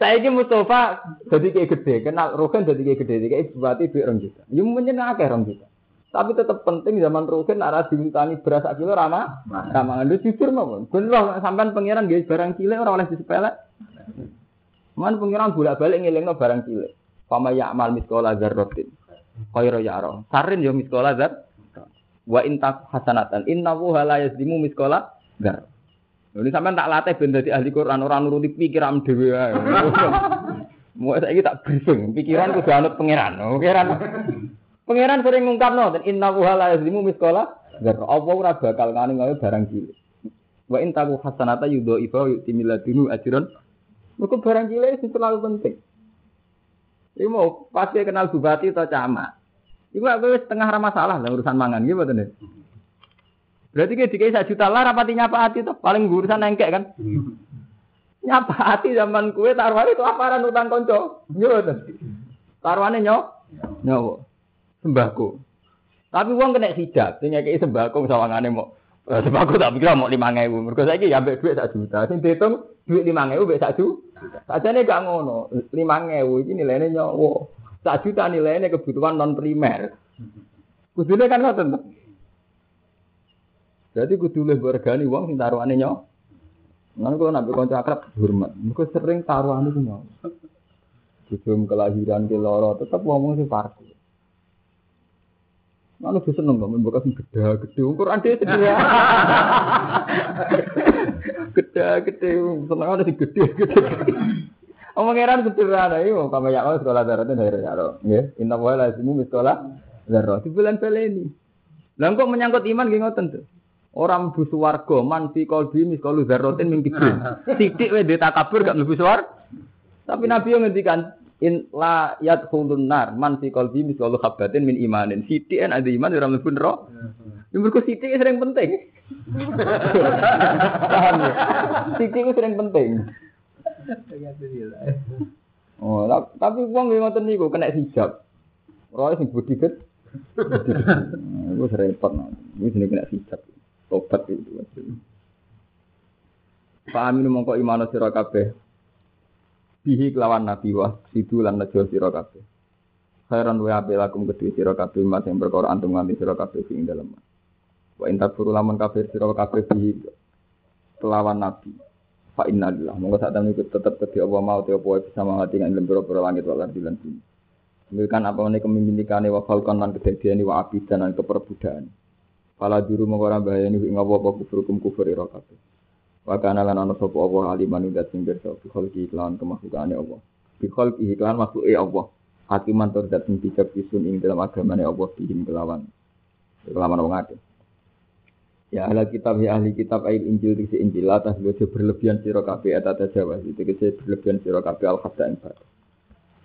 A: Saya ini Mustafa jadi kayak gede, kenal Rogen jadi kayak gede, kayak bupati duit orang juta. Ya menyenangkan orang juta. Tapi tetap penting zaman Rukin arah dimintai beras kilo ramah, ramah lu jujur mau. Bener sampean pangeran guys barang cilik orang oleh disepelek. Man pangeran bolak balik ngelingno barang cilik. Pama ya amal miskola zarrotin. Khaira ya roh. Sarin yo miskola zar. Wa intak hasanatan. Inna wuha la yazlimu miskola zar. Ini sampean tak latih ben dadi ahli Quran ora nuruti pikiran dhewe ae. [LAUGHS] Mau saiki tak briefing, pikiran kudu anut pangeran. Pangeran Pangeran sering ngungkapno dan inna wuha la yazlimu miskola gar apa ora bakal ngani gawe barang cilik. Wa in taku hasanata yudho ifa yu'ti miladunu ajron. Mergo barang cilik itu terlalu penting. Iku mau pasti kenal bupati atau camat. Iku aku setengah ra masalah lah urusan mangan gitu betul Berarti kayak dikai satu juta lah rapati nyapa hati tuh paling urusan engkek kan. Nyapa hati zaman kue taruhannya itu aparan utang konco. Gitu. Taruhannya nyok. Nyok sembako. Tapi uang kena hijab, sing ngekeki sembako sawangane mau eh, sembako tak pikir mau lima ngewu. Mergo saiki ya ambek duit sak juta. Sing duit lima ngewu mbek sak juta. Sajane gak ngono. Lima ngewu iki nilainya nyawa. Sak juta nilainya kebutuhan non primer. Kudune kan ngoten. Jadi kudu luwih bergani wong sing taruhane nyawa. Nanti kalau nabi konco akrab hormat. Mereka sering taruhan itu mau. Sebelum kelahiran ke loro tetap ngomong sih parku. Lalu dia [LAUGHS] seneng membuka gede gede. Quran dia sendiri. Gede gede, seneng ada si gede gede. Omongan sederhana itu, kamu ya kalau sekolah daratnya dari ya. Inna wa lazimu sekolah darah. Di bulan ini. Lah kok menyangkut iman gini ngoten tuh. Orang mlebu swarga man fi qalbi miskalu dzarratin min kibrin. [LAUGHS] Sithik wae kabur gak mlebu swarga. Tapi Nabi yang ngendikan in la yadkhulun nar man fi qalbi miskalu habatin min imanin. Sithik en ada iman ora mlebu neraka. Yang berku sithik sering penting. [LAUGHS] Paham ya? Sithik sering penting. Oh, tapi wong nggih ngoten niku kena hijab. Roy sing budi ket. Iku repot. Iku jenenge kena hijab. Tobat itu. Pak Amin mongko imano sira kabeh. Bihi kelawan nabi wa sidu lan najo sira kabeh. Khairan wa apik lakum kedue sira kabeh mas yang perkara antum nganti sira kabeh ing dalem. Wa intak furu lamun kafir sira kabeh bihi kelawan nabi. Fa inna lillah monggo sak temen tetep kedhi Allah mau te apa bisa mangati ing lembur pira langit wal ardi lan bumi. Milkan apa meneh kepemimpinane wa falkon lan kedadiane wa abidan lan keperbudakan Pala duru mongko ora bahayani ing apa apa kufur kufur ira kabeh Wa kana lan ana sapa Allah aliman ing sing pirsa bi khalqi iklan kemahlukane Allah bi iklan makhluke Allah hakiman tur dat sing bijak isun ing dalam agamane Allah bihim kelawan kelawan wong akeh Ya ahli kitab ya ahli kitab ayat Injil di Injil atas bojo berlebihan sira kabeh eta Jawa itu kese berlebihan sira kabeh al ing bad.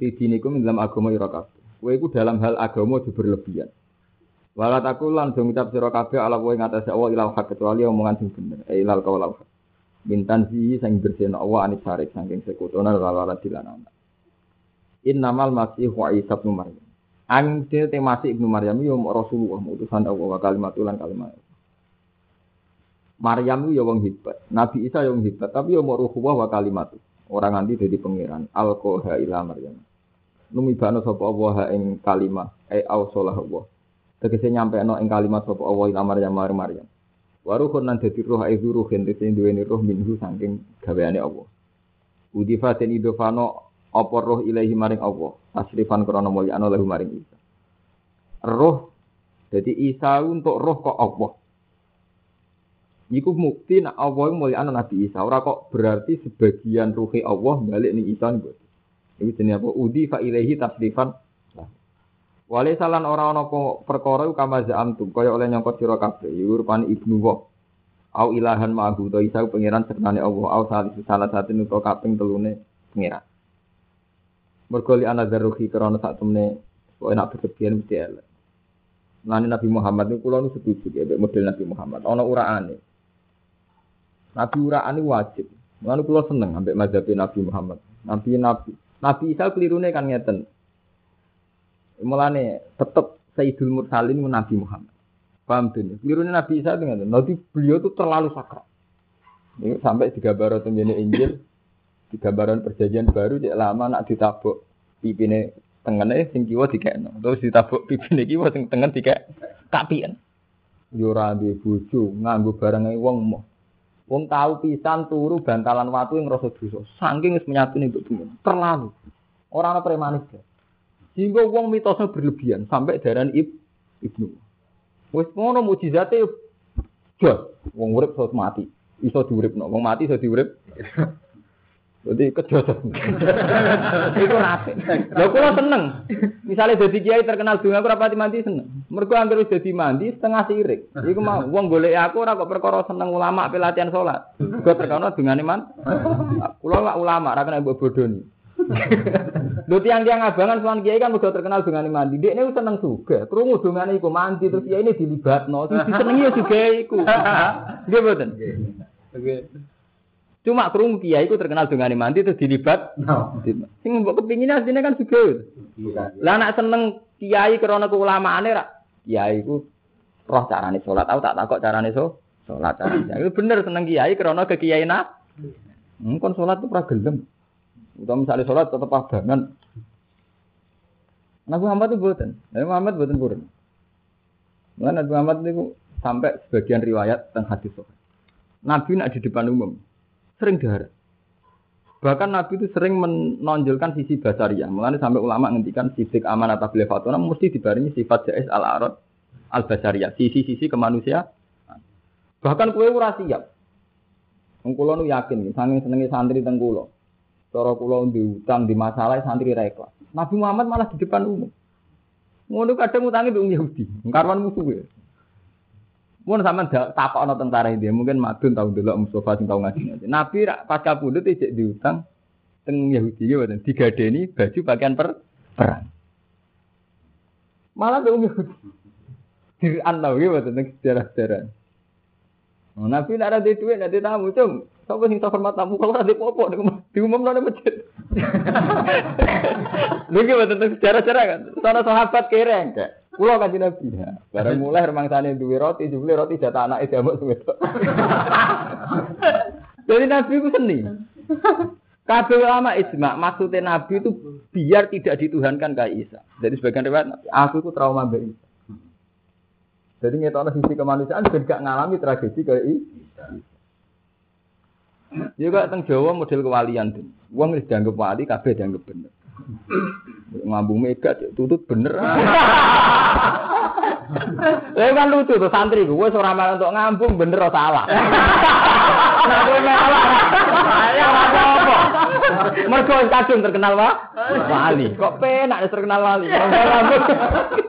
A: Di dinikum dalam agama ira kabeh. Kowe iku dalam hal agama aja berlebihan. Wala takul lan do ngucap sira kabeh ala kowe ngatasé Allah ilal hak kecuali omongan sing bener. Eh ilal qaul hak. Bintan si sing bersihna Allah anis sarik saking sekutona lalala dilanana. Innamal masih Isa bin Maryam. Ang te masih ibnu Maryam yo Rasulullah utusan Allah wa kalimatulan kalimat. Maryam itu ya wong hebat, Nabi Isa ya wong hebat, tapi ya mau ruhuwah wa kalimat. Orang nanti jadi pangeran. Alkoha ila Maryam. Numibano sapa Allah ing kalimat, ai ausolah Allah. Tegese nyampe no ing kalimat sapa Allah ila Maryam mar Maryam. Waruhun nan dadi roh ai ruhin sing duweni roh minhu saking gaweane Allah. Udifa den idofano apa roh ilahi maring Allah. Tasrifan krana mulyana lahu maring Isa. Roh jadi Isa untuk roh kok Allah. Iku mukti nak Allah mulia Nabi Isa. Ora kok berarti sebagian ruhi Allah balik nih Isa nih. Ini jenis apa? Udi fa ilahi tasrifan. Wale salan ora ana perkara kama za'amtum kaya oleh nyangkut sira kabeh yurpan ibnu wa au ilahan ma'hu to Isa pangeran sertane Allah au salah satu nuto kaping telune pangeran. Mergo li ana zaruhi krana sak temne kok enak berlebihan mesti elek. Nani Nabi Muhammad itu kula nu setuju ya model Nabi Muhammad. Ana uraane. Nabi uraan itu wajib. Lalu kalau seneng ambek mazhab Nabi Muhammad. Nabi Nabi Nabi Isa kelirune kan ngeten. Mulane tetep Sayyidul Mursalin Nabi Muhammad. Paham tuh? Kelirune Nabi Isa ngeten. Nabi beliau itu terlalu sakral. Ini sampai tiga tenggine Injil, tiga perjanjian baru cek lama nak ditabuk pipine tengene sing kiwa dikekno. Terus ditabuk pipine kiwa sing tengen dikek kapian. Yo ora duwe bojo, nganggo barang wong mau Wong tahu pisan turu bantalan watu yang rasa dosa. Saking wis mbok temen. Terlalu. Ora ana premanis. Sehingga wong mitosnya berlebihan sampai daran ib, ibnu. Wis ngono mujizate jos. Wong urip iso mati. Iso diuripno. Wong mati iso diurip. Jadi kejodohan. [LAUGHS] Itu nape. Lho kula seneng. Misalnya jadi kiai terkenal dunga aku rapati mandi seneng. Mergo anggere wis dadi mandi setengah sirik. Iku mau wong golek aku ora kok perkara seneng ulama pelatihan salat. Gua terkenal dungane man. [LAUGHS] Kula lak ulama ora kena mbok bodoni. Lho tiang-tiang abangan sowan kiai kan mergo terkenal dungane mandi. Dekne seneng juga. Krungu dungane iku mandi terus kiai ini dilibatno. Terus [LAUGHS] disenengi ya juga iku. Nggih mboten. Cuma kerung kiai itu terkenal dengan mandi terus dilibat. Sing mbok kepingin asline kan juga. Lah anak seneng kiai krana keulamaane ra. Kiai iku roh carane salat. Aku tak takok carane so salat carane. Itu bener seneng kiai krana ke kiai nak. Hmm, kon salat tuh ora gelem. Utawa misalnya salat tetep abangan. Nabi Muhammad itu buatan. Nabi Muhammad buatan purun. Nabi Muhammad itu sampai sebagian riwayat tentang hadis Nabi nak di depan umum. sering dihara. Bahkan Nabi itu sering menonjolkan sisi basariah. Mulanya sampai ulama ngendikan sifat amanat tabligh fatuna mesti dibarengi sifat jais al arad al basariyah, sisi-sisi kemanusiaan. Bahkan kue ora siap. Wong nu yakin, saking senenge santri teng. Cara kula diutang di masalah santri ra ikhlas. Nabi Muhammad malah di depan umum. Ngono kadang utangi mbek Yahudi, karwan musuh ya. Mun sampean takok ana tentara ini, mungkin madun tau delok Mustafa sing tau ngaji. Nabi rak pas kapundhut ijek diutang teng Yahudi ya mboten digadeni baju pakaian per perang. Malah mbek Yahudi. Diran tau ya teng sejarah-sejarah. Oh, Nabi nak ada duit, ada tamu, cung. Siapa sing hormat tamu kalau ada popo di umum nang masjid. Lha betul tentang sejarah-sejarah kan. Sana sahabat kereng kayak. Kulo kanjeng Nabi. Ya. Bareng mulai sana duwe roti, jebule roti jatah anake jamak wedok. Jadi Nabi itu seni. Kabeh ulama ijma, maksudnya Nabi itu biar tidak dituhankan kayak Isa. Jadi sebagian riwayat, aku itu trauma mbak Isa. Jadi ngetokno sisi kemanusiaan ben gak ngalami tragedi kayak ini. Juga teng Jawa model kewalian tuh. Wong wis dianggap wali kabeh dianggap bener. Ngambung mega tutut bener. [LAUGHS] Lah kan lucu tuh santri gue ora malah untuk ngambung bener atau salah. [LAUGHS] Mergo kadung terkenal wa wali. Kok penak terkenal wali.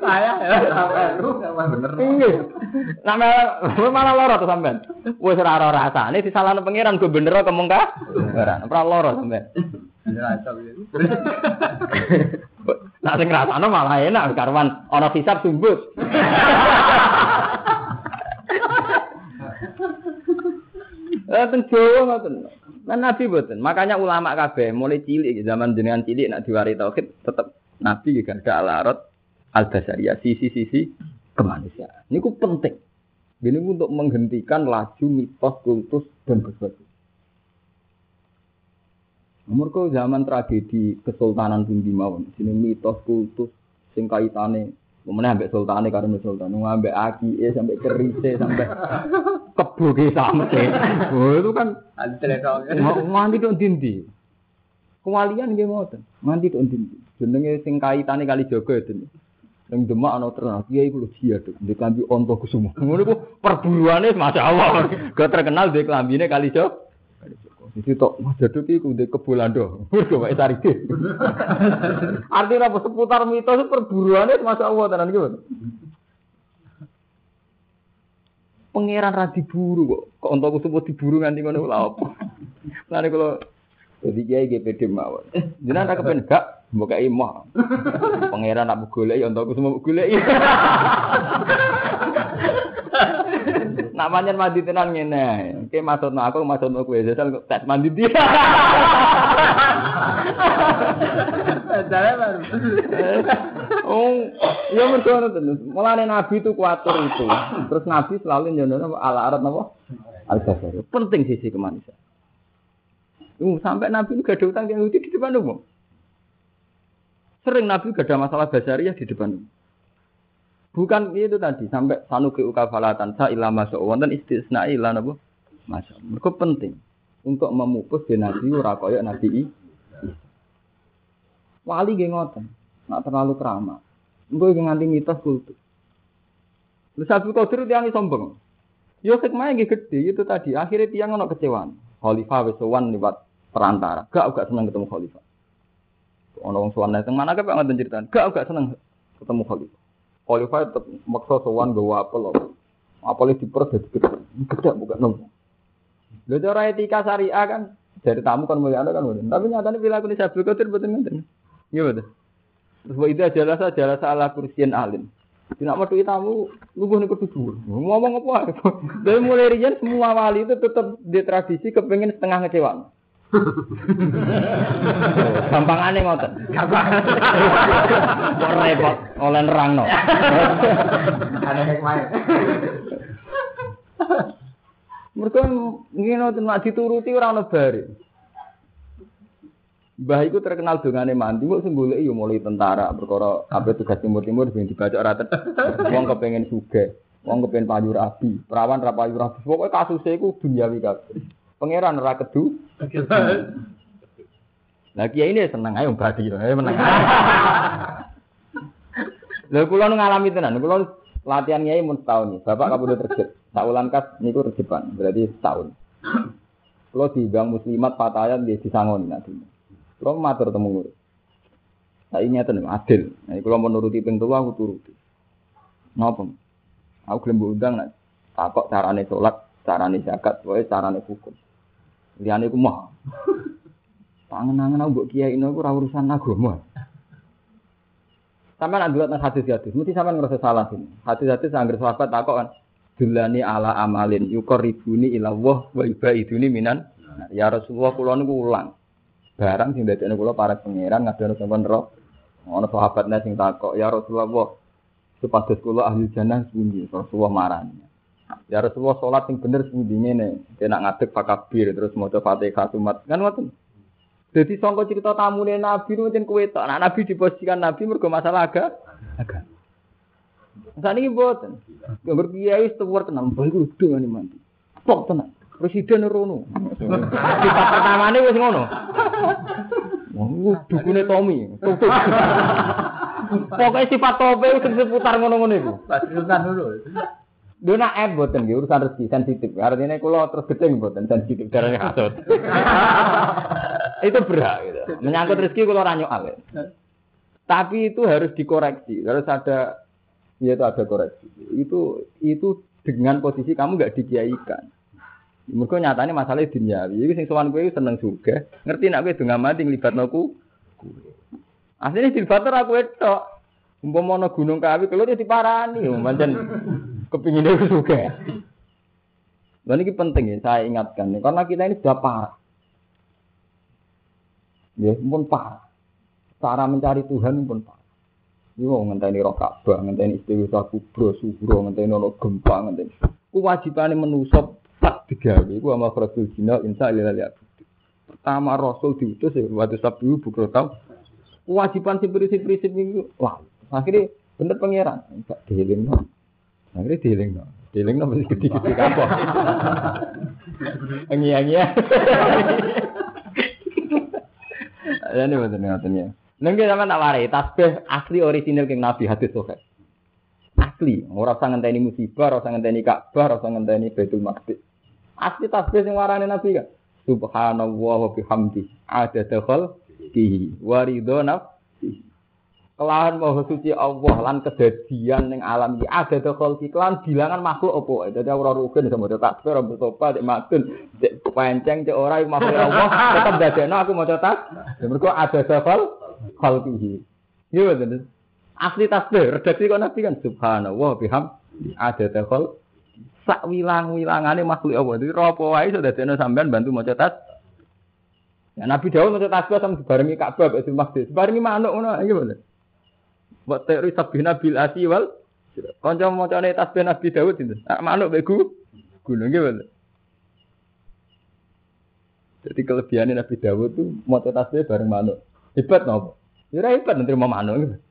A: Saya lu bener. Nggih. Nama malah loro to sampean. Wis ora ora rasane disalahno pangeran gue bener kok mung ka. Ora ora loro sampean. Nah sing rasane malah enak karwan ana hisab sumbut. [LAUGHS] Eh teng Jawa ngoten. Nah, Nabi boten. Makanya ulama kabeh mulai cilik zaman jenengan cilik nak diwari tauhid tetep Nabi gak ada alarot al basariyah sisi-sisi kemanusiaan. Ini ku penting. Ini untuk menghentikan laju mitos, kultus dan berbagai. Ke zaman tragedi kesultanan pun di mawon. Sini mitos, kultus, sing kaitane Kemudian sampai sultane karena sultan, ngambil aki, eh sampai kerise, sampai [LAUGHS] kebuki sampai. [LAUGHS] Oh itu kan nganti dong dindi. Kewalian nggih ngoten. Nganti dong dindi. Jenenge sing kaitane kali jaga itu. Yang demak ana terkenal, kiai kulo jihad, di klambi onto kusuma. [LAUGHS] Ngono ku perburuane masyaallah. [LAUGHS] Gak terkenal di klambine kali jaga. Jadi tok Mas Jaduk iku ndek kebolando. Mergo wae tarike. Artinya apa seputar mitos perburuannya masa Allah tenan iki. Pangeran ra diburu kok. Kok entuk sebut diburu nganti ngono lha apa. Lane kalau jadi kiai GPD mawon. Jenengan tak kepen gak mbok kei. [LAUGHS] Pangeran nak golek ya entuk semua golek. [LAUGHS] Nak manjen mandi tenan ngene. Oke maksudno aku maksudno kowe kok tes mandi dia. [LAUGHS] baru. Oh, ya mergo terus. Mulane Nabi itu kuatur itu. Terus Nabi selalu nyono ala arat napa? Al -Basari. Penting sisi kemanusiaan. Uh, sampai Nabi itu gak ada utang yang di depan umum. Sering Nabi gak ada masalah basariah di depan umum. Bukan itu tadi sampai sanuki ukafalatan sa ilama wonten istisna ila napa? Masya Mereka penting untuk memupus di nabi ora kaya nabi Wali nggih ngoten, nak terlalu keramat. Engko iki nganti mitos kultus. Lha Abdul Qadir tiang sombong. Yo hikmahnya nggih gede itu tadi. Akhirnya tiang ono kecewaan. Khalifah wis liwat perantara. Gak gak seneng ketemu khalifah. Ono wong sowan nang mana kok ngoten ceritaan. Gak gak seneng ketemu khalifah. Khalifah tetap maksa sowan gawa apel. Apel diper jadi gede. Gede bukan nong. Lha cara etika syariah kan dari tamu kan mulia kan. Tapi nyatanya bila aku disabel kotir betul betul. Iya betul. Terus wa idza jalasa jalasa ala kursiyin alim. Tidak mau tamu, lugu nih kedua. Ngomong apa? Dari mulai rian semua wali itu tetap di tradisi kepengen setengah ngecewa. [LAUGHS] Gampang aneh ngoten. Gampang. Kok repot oleh nerangno. Aneh hikmah. Mereka ngene nek dituruti ora ono bare. Mbah iku terkenal dongane mandi, kok sing goleki yo mulai tentara, perkara kabeh tugas timur-timur sing dibaca ora [LAUGHS] Wong kepengin sugih, wong kepengin payu rabi, perawan ra payu rabi. Pokoke kasuse iku duniawi kabeh. Pangeran ora kedu. [LAUGHS] Lah kiai ini seneng ayo badi, ayo menang. Lha kula ngalami tenan, kula latihan kiai mun setahun. Bapak kabudut terjep. Saulan kas niku terjepan, berarti setahun. Kula diundang muslimat fatayat di disangoni nanti. Kula matur temu murid. Saya ingin adil. Nah, kalau menuruti pintu aku turuti. Napa? Aku gelem undang nak takok carane salat, carane zakat, wae carane hukum. Liyane ku mah. [LAUGHS] Tangan-tangan aku mbok kiai ini aku ora urusan agama. Sampai nak dilihat hadis-hadis, mesti sampai ngerasa salah sini. Hadis-hadis anggar sahabat takok kan, Dulani ala amalin yukor ribuni ilawah wa ibaiduni minan. Nah, ya Rasulullah kula niku ulang. Barang sing dadekne kula para pangeran ngadono sampean ro. Ono sahabatnya sing takok, ya Rasulullah, supados kula ahli jannah pundi? Rasulullah marani. Ya Rasulullah sholat sing bener pundi ngene. Kena ngadeg pakabir terus maca Fatihah sumat. Kan ngoten. Jadi sangka cerita tamune Nabi itu macam kue tok. Nah, Nabi diposisikan Nabi mergo masalah agak agak. Saat ini buatan. Gambar kiai setuwar tenang. Baik udah nih mandi. Pok tenang. Presiden Rono. Sifat pertama ini wes ngono. Wah, dukune Tommy. Pokoknya sifat tope itu seputar ngono-ngono itu.
B: Pasukan dulu.
A: Dia nak app buatan gitu, urusan rezeki sensitif. Artinya kalau terus gede buatan sensitif darahnya hasut. itu berat gitu. Menyangkut rezeki kalau ranyo ale. Tapi itu harus dikoreksi, harus ada ya itu ada koreksi. Itu itu dengan posisi kamu nggak dikiaikan. Mereka nyatanya masalahnya duniawi. Jadi sing sowan kowe seneng juga. Ngerti nak kowe dengan mati nglibatno ku. Asline dilibatno aku itu. Umpama ana gunung kawi kalau dia diparani, pancen kepingin itu juga. Dan ini penting ya, saya ingatkan nih, karena kita ini sudah parah. Ya, pun parah. Cara mencari Tuhan pun parah. Ini mau ngenteni roh Ka'bah, ngenteni istighfar kubro, subro, ngenteni ono gempa, ngenteni. Kewajibannya menusuk tak digawe, ku sama Rasul Jina, Allah lihat. Pertama Rasul diutus ya, waktu sabtu bukro tau. Kewajiban si prinsip-prinsip itu, wah, akhirnya bener pangeran, enggak dihiling no. Akhirnya dihiling no. Dihiling no mesti gede-gede kapok. Engi-engi ya. Ya ini betul ngoten ya. Nengke sama tak warai tasbih asli orisinil king Nabi hadis sahih. Asli, ora usah ngenteni musibah, ora usah ngenteni Ka'bah, ora usah ngenteni Baitul Maqdis. Asli tasbih sing warane Nabi kan. Subhanallah wa bihamdi. Ada dakhal di waridho nafsi. Kelahan maha suci Allah lan kedadian ning alam iki ada dakhal ki kelan bilangan makhluk apa. Dadi ora rukun iso maca tasbih, ora bertobat, dek matun, dek penceng, dek ora makhluk Allah, tetep dadekno aku maca tas. Mergo ada dakhal khalqihi. Iya betul. Asli tasbih, redaksi kok nabi kan subhanallah biham ada dakhal sak wilang-wilangane makhluk Allah. Jadi ropo wae iso dadekno sampean bantu maca tas. Ya Nabi Dawud maca tasbih sama dibarengi Ka'bah Baitul Maqdis. Barengi manuk ngono iki bener. Wa teori sabina bil asi wal kanca macane tasbih Nabi Dawud itu. Manuk mek gunung iki bener. Jadi kelebihannya Nabi Dawud tuh maca tasbih bareng manuk. Hebat nopo? Ya hebat nanti mau manuk.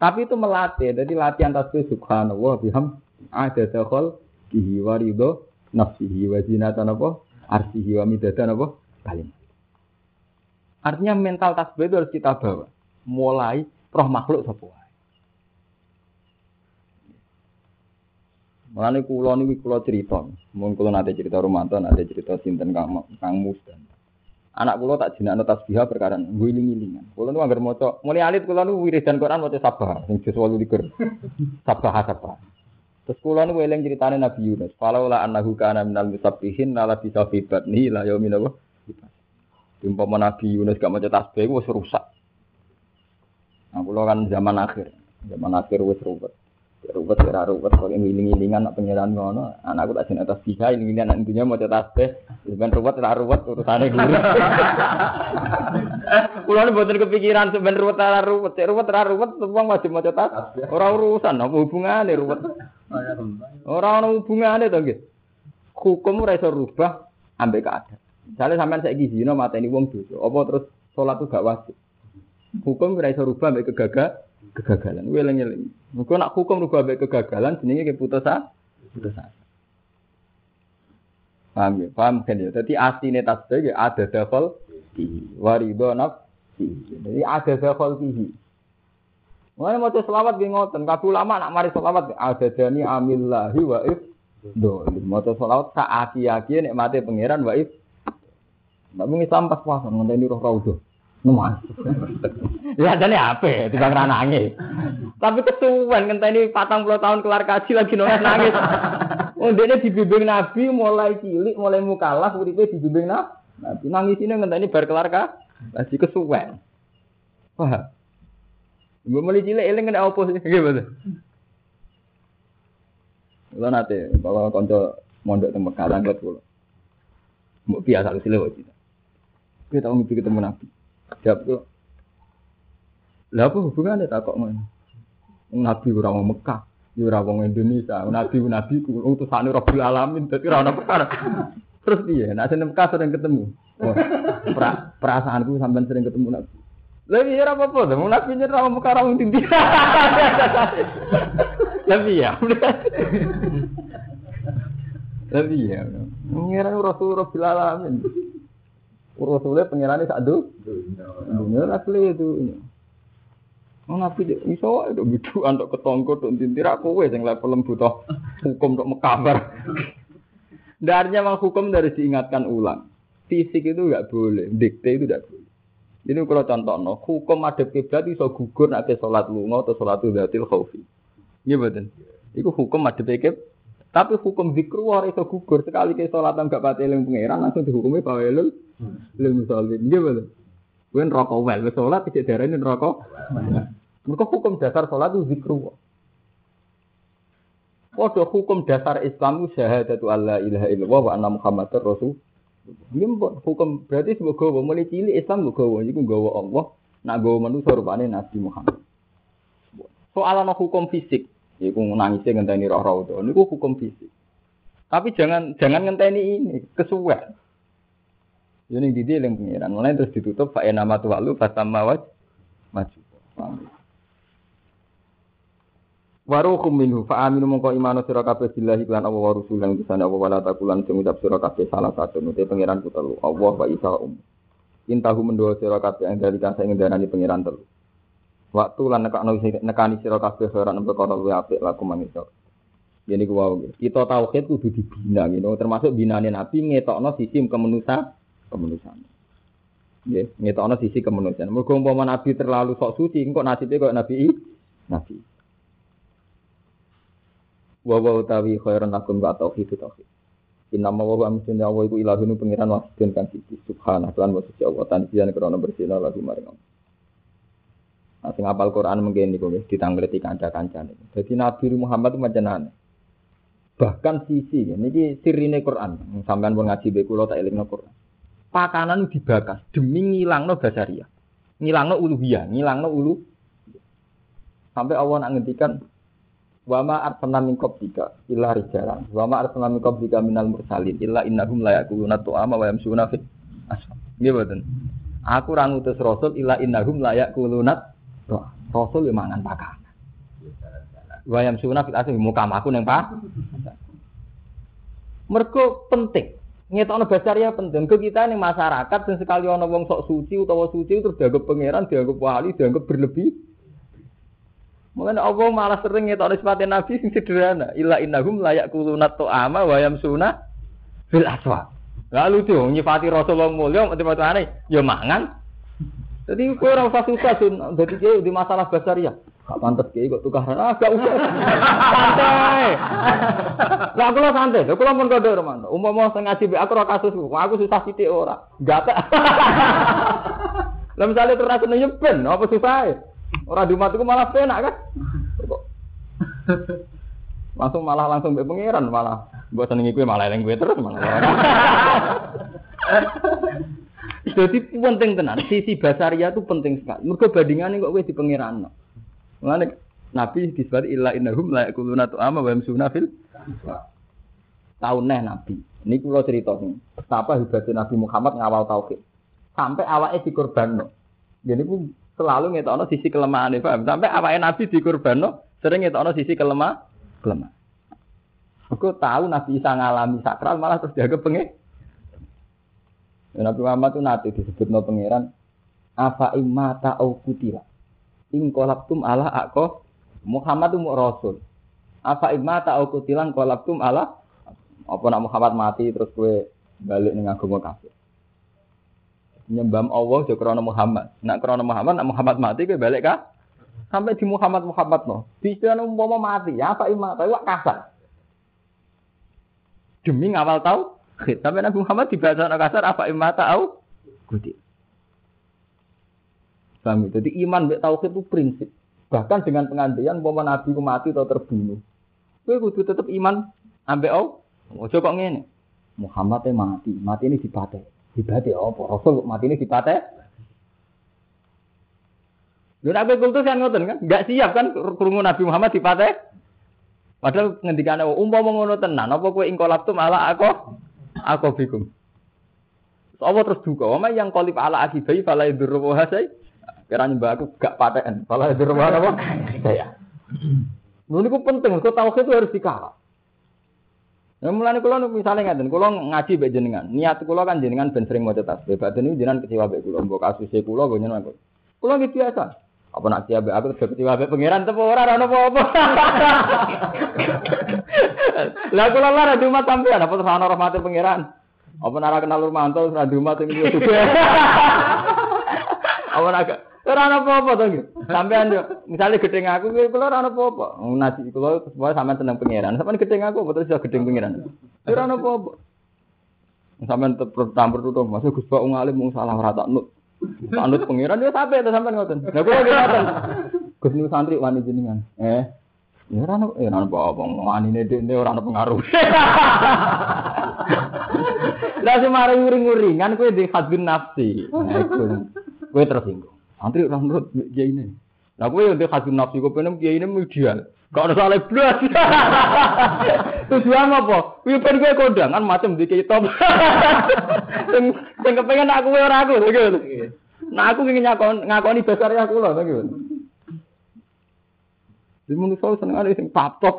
A: Tapi itu melatih. Jadi latihan tasbih subhanallah biham ada dakhal kihi warido nafsihi wa zinatan apa arsihi wa midatan apa kalim. Artinya mental tasbih itu harus kita bawa. Mulai roh makhluk sapa wae. Mulane kula niku kula cerita, mun kula nate cerita Romanto, nate cerita sinten Kang Kang Mus dan anak kula tak jinakno tasbih perkara ngiling-ngilingan. Kula niku anggere maca, mulai alit kula niku wiridan Quran maca sabah sing juz 28. Sabah sabah. Terus kula niku eling critane Nabi Yunus. Kalau la annahu kana minal musabbihin la bisa fi batni la yaumin apa? Umpama Nabi Yunus gak maca tasbih wis rusak. Nah, kula kan zaman akhir. Zaman akhir wis ruwet. Ruwet ora ruwet kok ngiling-ngilingan nak pangeran ngono. Anakku tak jeneng tasbih ngiling-ngilingan nak maca tasbih. Sampeyan ruwet ora ruwet urusane guru. [LAUGHS] Kula ni mboten kepikiran sampeyan ruwet ora ruwet. Cek ruwet ora ruwet wong wajib maca tasbih. Ora urusan apa hubungane ruwet. Ora ana hubungane to nggih. Hukum ora iso rubah ambek keadaan. Misalnya sampean saiki zina mateni wong dosa, apa terus salat gak wajib. Hukum ora iso rubah ambek kegagal kegagalan. Weleng-eling. Muga nak hukum rubah ambek kegagalan jenenge keputusan putusan. Paham ya? Paham kan ya? Jadi aslinya tasbih ya ada dakhal fihi. Waridho nafsi. Jadi ada dakhal fihi. Mulai mau selawat di ngoten, kabeh ulama nak mari selawat ada dani amillahi wa if dolim. Mau selawat sak aki-aki nikmate pangeran wa if. Mung Islam pas puasa ngenteni roh raudhah. Numan. [LAUGHS] ya jane apa? Tiba nangis. Tapi kesuwen ngenteni 40 tahun kelar kaji lagi nangis nangis. [LAUGHS] Oh, dia dibimbing Nabi mulai cilik, mulai mukalaf, uripe dibimbing Nabi. Nangis ini ngenteni bar kelar ka, lagi kesuwen. Wah. Gue mulai cilik eling kena opo sih, gimana? Lo nate, bawa konco mondok temu kalang buat pulau. Mau biasa lu sih lewat Kita tahu mimpi ketemu Nabi. Jawab tuh. Lah apa hubungannya tak kok mana? Nabi ora wong Mekah, ya ora wong Indonesia. Nabi nabi ku utusane Rabbul Alamin, dadi ora ono perkara. Terus piye? Nek seneng Mekah sering ketemu. Oh, [LAUGHS] pra, perasaanku sampean sering ketemu Nabi. Lah iya ora apa-apa, wong Nabi nyer ora Mekah ora wong ndi. [LAUGHS] Lah iya. [LAUGHS] Lah iya. Ngira Rasul Rabbul Alamin. Rasulnya pengirannya satu. Dunia asli itu. Oh, nabi iso itu gitu untuk ketongko untuk tintir aku wes yang level butuh hukum untuk mekabar. Darinya memang hukum dari diingatkan ulang. Fisik itu enggak boleh, dikte itu enggak boleh. Ini kalau contoh no, hukum ada kiblat iso gugur nanti sholat lunga atau sholat udatil khawfi. Iya betul. Itu hukum ada kiblat. Tapi hukum zikru orang iso gugur sekali ke sholat enggak pati eling pangeran langsung dihukumi bawelul lil musallin. Iya betul. Kuwi rokok wel, wis salat tidak darani rokok. Mereka hukum dasar salat itu zikru. Waduh hukum dasar Islam syahadatu alla ilaha illallah wa anna muhammadar rasul. Ini hukum berarti semoga mulai cilik Islam gue gawa iku gawa Allah, nak gawa manusia rupane Nabi Muhammad. Soal hukum fisik, iku nangisnya ngenteni roh roh itu, ini hukum fisik. Tapi jangan jangan ngenteni ini kesuwen. Ini di dia yang pengiran. Mulai terus ditutup Pak nama tuwalu fatama waj maju. Waruhum minhu fa aminu mongko imanu sira kabeh billahi lan Allah wa rusulan bisane Allah wala takulan sing ucap sira kabeh salah satu nute pangeran ku telu Allah wa isa um. Intahu mendoa sira kabeh yang dari kasa ing darani pangeran telu. Waktu lan nekakno nekani sira kabeh ora nembe kono luwe apik laku mangiso. Jadi ku Kita tauhid kudu dibina gitu. Termasuk binane Nabi ngetokno sisi kemanusiaan kemanusiaan. Ya, ngetokno sisi kemanusiaan. Mergo umpama nabi terlalu sok suci, engko nasibnya kok nabi nabi. Wa wa utawi khairan lakum wa tauhid tauhid. Inna ma wa amsin ya wa iku ilahun pengiran wahidun kan siji subhanallah lan wa suci Allah tanjian krana bersihna lagu maring. Nah, sing apal Quran mungkin niku nggih ditanggleti kanca-kancane. Dadi Nabi Muhammad itu Bahkan sisi niki sirine Quran. Sampeyan pun ngaji be kula tak elingno Quran pakanan dibakas demi ngilangno basaria. Ngilangno uluhiyah, ngilangno ulu. Sampai Allah nak ngendikan wa ma arsalna min qablika illa rijalan wa ma arsalna min qablika minal mursalin illa innahum la yaquluna tu'ama wa yamsuna fit asfal. Nggih mboten. Aku ra ngutus rasul illa innahum la yaquluna rasul yo mangan pakanan. Wa yamsuna fit asfal muka aku ning pak. Mergo penting ngetokno basaria penting. Ke kita ini masyarakat dan sekali ono wong sok suci utawa suci terus dianggap pangeran, dianggap wali, dianggap berlebih. Mungkin Allah malah sering ngetokno sifat Nabi sing sederhana. Illa innahum layak kulunat to'ama wa yamsuna fil aswa. Lalu tuh nyifati Rasulullah mulia mati-matane ya mangan. Jadi kowe ora usah susah sun. Dadi di masalah basaria. Gak pantas kok tukaran. Ah, gak usah. santai. Lah kula santai. Lah pun kode Romanto. Umpama sing ngaji aku ora kasus aku susah sithik ora. Gak tak. [LAUGHS] Lah misale terus seneng nyeben, apa susah? Ora di matiku malah penak kan? Langsung malah langsung mbek pangeran malah. Mbok senengi kowe malah eling kowe terus malah. [LAUGHS] Jadi penting tenan, sisi basaria itu penting sekali. Mergo bandingannya kok kowe di pangeran. Mulane Nabi disebut illa innahum la yakuluna tu'ama wa yamsuna fil tahun neh Nabi. Ini kula cerita nih. Betapa hebatnya Nabi Muhammad ngawal tauhid. Sampai awake dikorbanno. Jadi pun selalu ngetokno sisi kelemahan paham? Sampai awake Nabi dikorbanno sering ngetokno sisi kelemah kelemah. Aku tahu Nabi Isa ngalami sakral malah terus dianggap pengen. Nabi Muhammad itu nanti disebut no pangeran apa imata au kutila. Ing kolabtum ala ako Muhammad itu rasul. Apa imata au kutilan kolabtum ala apa nak Muhammad mati terus gue balik ning agama kafir. Nyembam Allah jo krana Muhammad. Nak krana Muhammad nak Muhammad mati gue balik kah? Sampai di Muhammad Muhammad no. Bisa umpama mati ya apa imata wak kasar. Demi ngawal tahu tapi Nabi Muhammad dibaca kasar apa imata au kuti. Paham ya? Jadi iman mbek tauhid itu prinsip. Bahkan dengan pengantian umpama Nabi mati atau terbunuh. Kowe kudu tetap iman ambek au. Ojo kok ngene. Muhammad mati, mati ini dipate. Dipate apa? Rasul mati ini dipate. Lha nek kultus kan ngoten kan, enggak siap kan krungu Nabi Muhammad dipate. Padahal ngendikane umpama ngono tenan, apa kowe ingkolaptum ala aku aku bikum. Apa terus duka, oma yang kolip ala akibai fala yadurru wa hasai. Kira nyembah aku gak paten, fala yadurru wa apa? [LAUGHS] Saya. Lha niku penting, kok tauhid itu harus dikawal. Nah, mulane kula misalnya ngaten, kula ngaji mbek jenengan. Niat kula kan jenengan ben sering maca tasbih. Badan niku jenengan kecewa mbek kula, mbok kasuse kula kok jenengan. Kula nggih biasa. Apa nak siap aku terus kecewa mbek pangeran tepo ora ana apa-apa. [LAUGHS] Lah kula lara di umat sampean apa terus ana rahmate pangeran. Apa nara kenal Rumanto ora di umat sing. [LAUGHS] Apa nak ora ana apa-apa to nggih. Sampean yo misale gedeng aku kuwi kula ora ana apa-apa. Nabi kula supaya sampean tenang pangeran. Sampean gedeng aku apa terus yo gedeng pangeran. Ora ana apa-apa. Sampean tetep tampur tutup, masuk Gus Pak ngalim mung salah ora tak nut. Anut pangeran ya sampai to sampean ngoten. Lah kula nggih ngoten. Gus niku santri wani jenengan. Eh, ya ora ya ora apa-apa. Wanine dekne ora ono pengaruh. Lah nguring-nguringan kowe di hadun nafsi. Nah. Kowe tersinggung. Santri ora nurut kiai ini. Lah kowe yo di hadun nafsi kowe penem kiai ini ideal. Gak ada salah blas. [LAUGHS] Tujuan apa? Kuwi ben kowe kondangan macam di top. [LAUGHS] Sing sing kepengen aku ora aku. Nah aku ingin ngakon ngakoni besar ya aku gitu. Di manusia seneng ada sing top.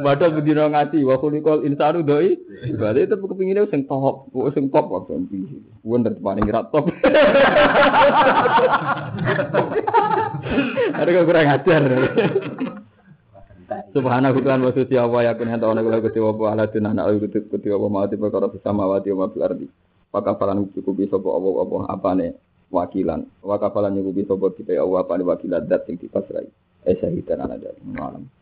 A: Padahal bedino ngaji wa khuliqal insanu doi. Berarti itu kepinginnya sing top, sing top kok sampe. Wonder paling rat top. Ada kurang ajar. Subhanahu kan wa suci wa yakun hanta ana kula gusti wa ala tunana ayu gusti wa ma ati perkara bisa mawati wa fil ardi. Pakafalan cukupi sapa apa-apa apane wakilan. Wakafalan nyukupi sapa kita ya apa apane wakilan dat sing dipasrai. Eh sahidan ana malam.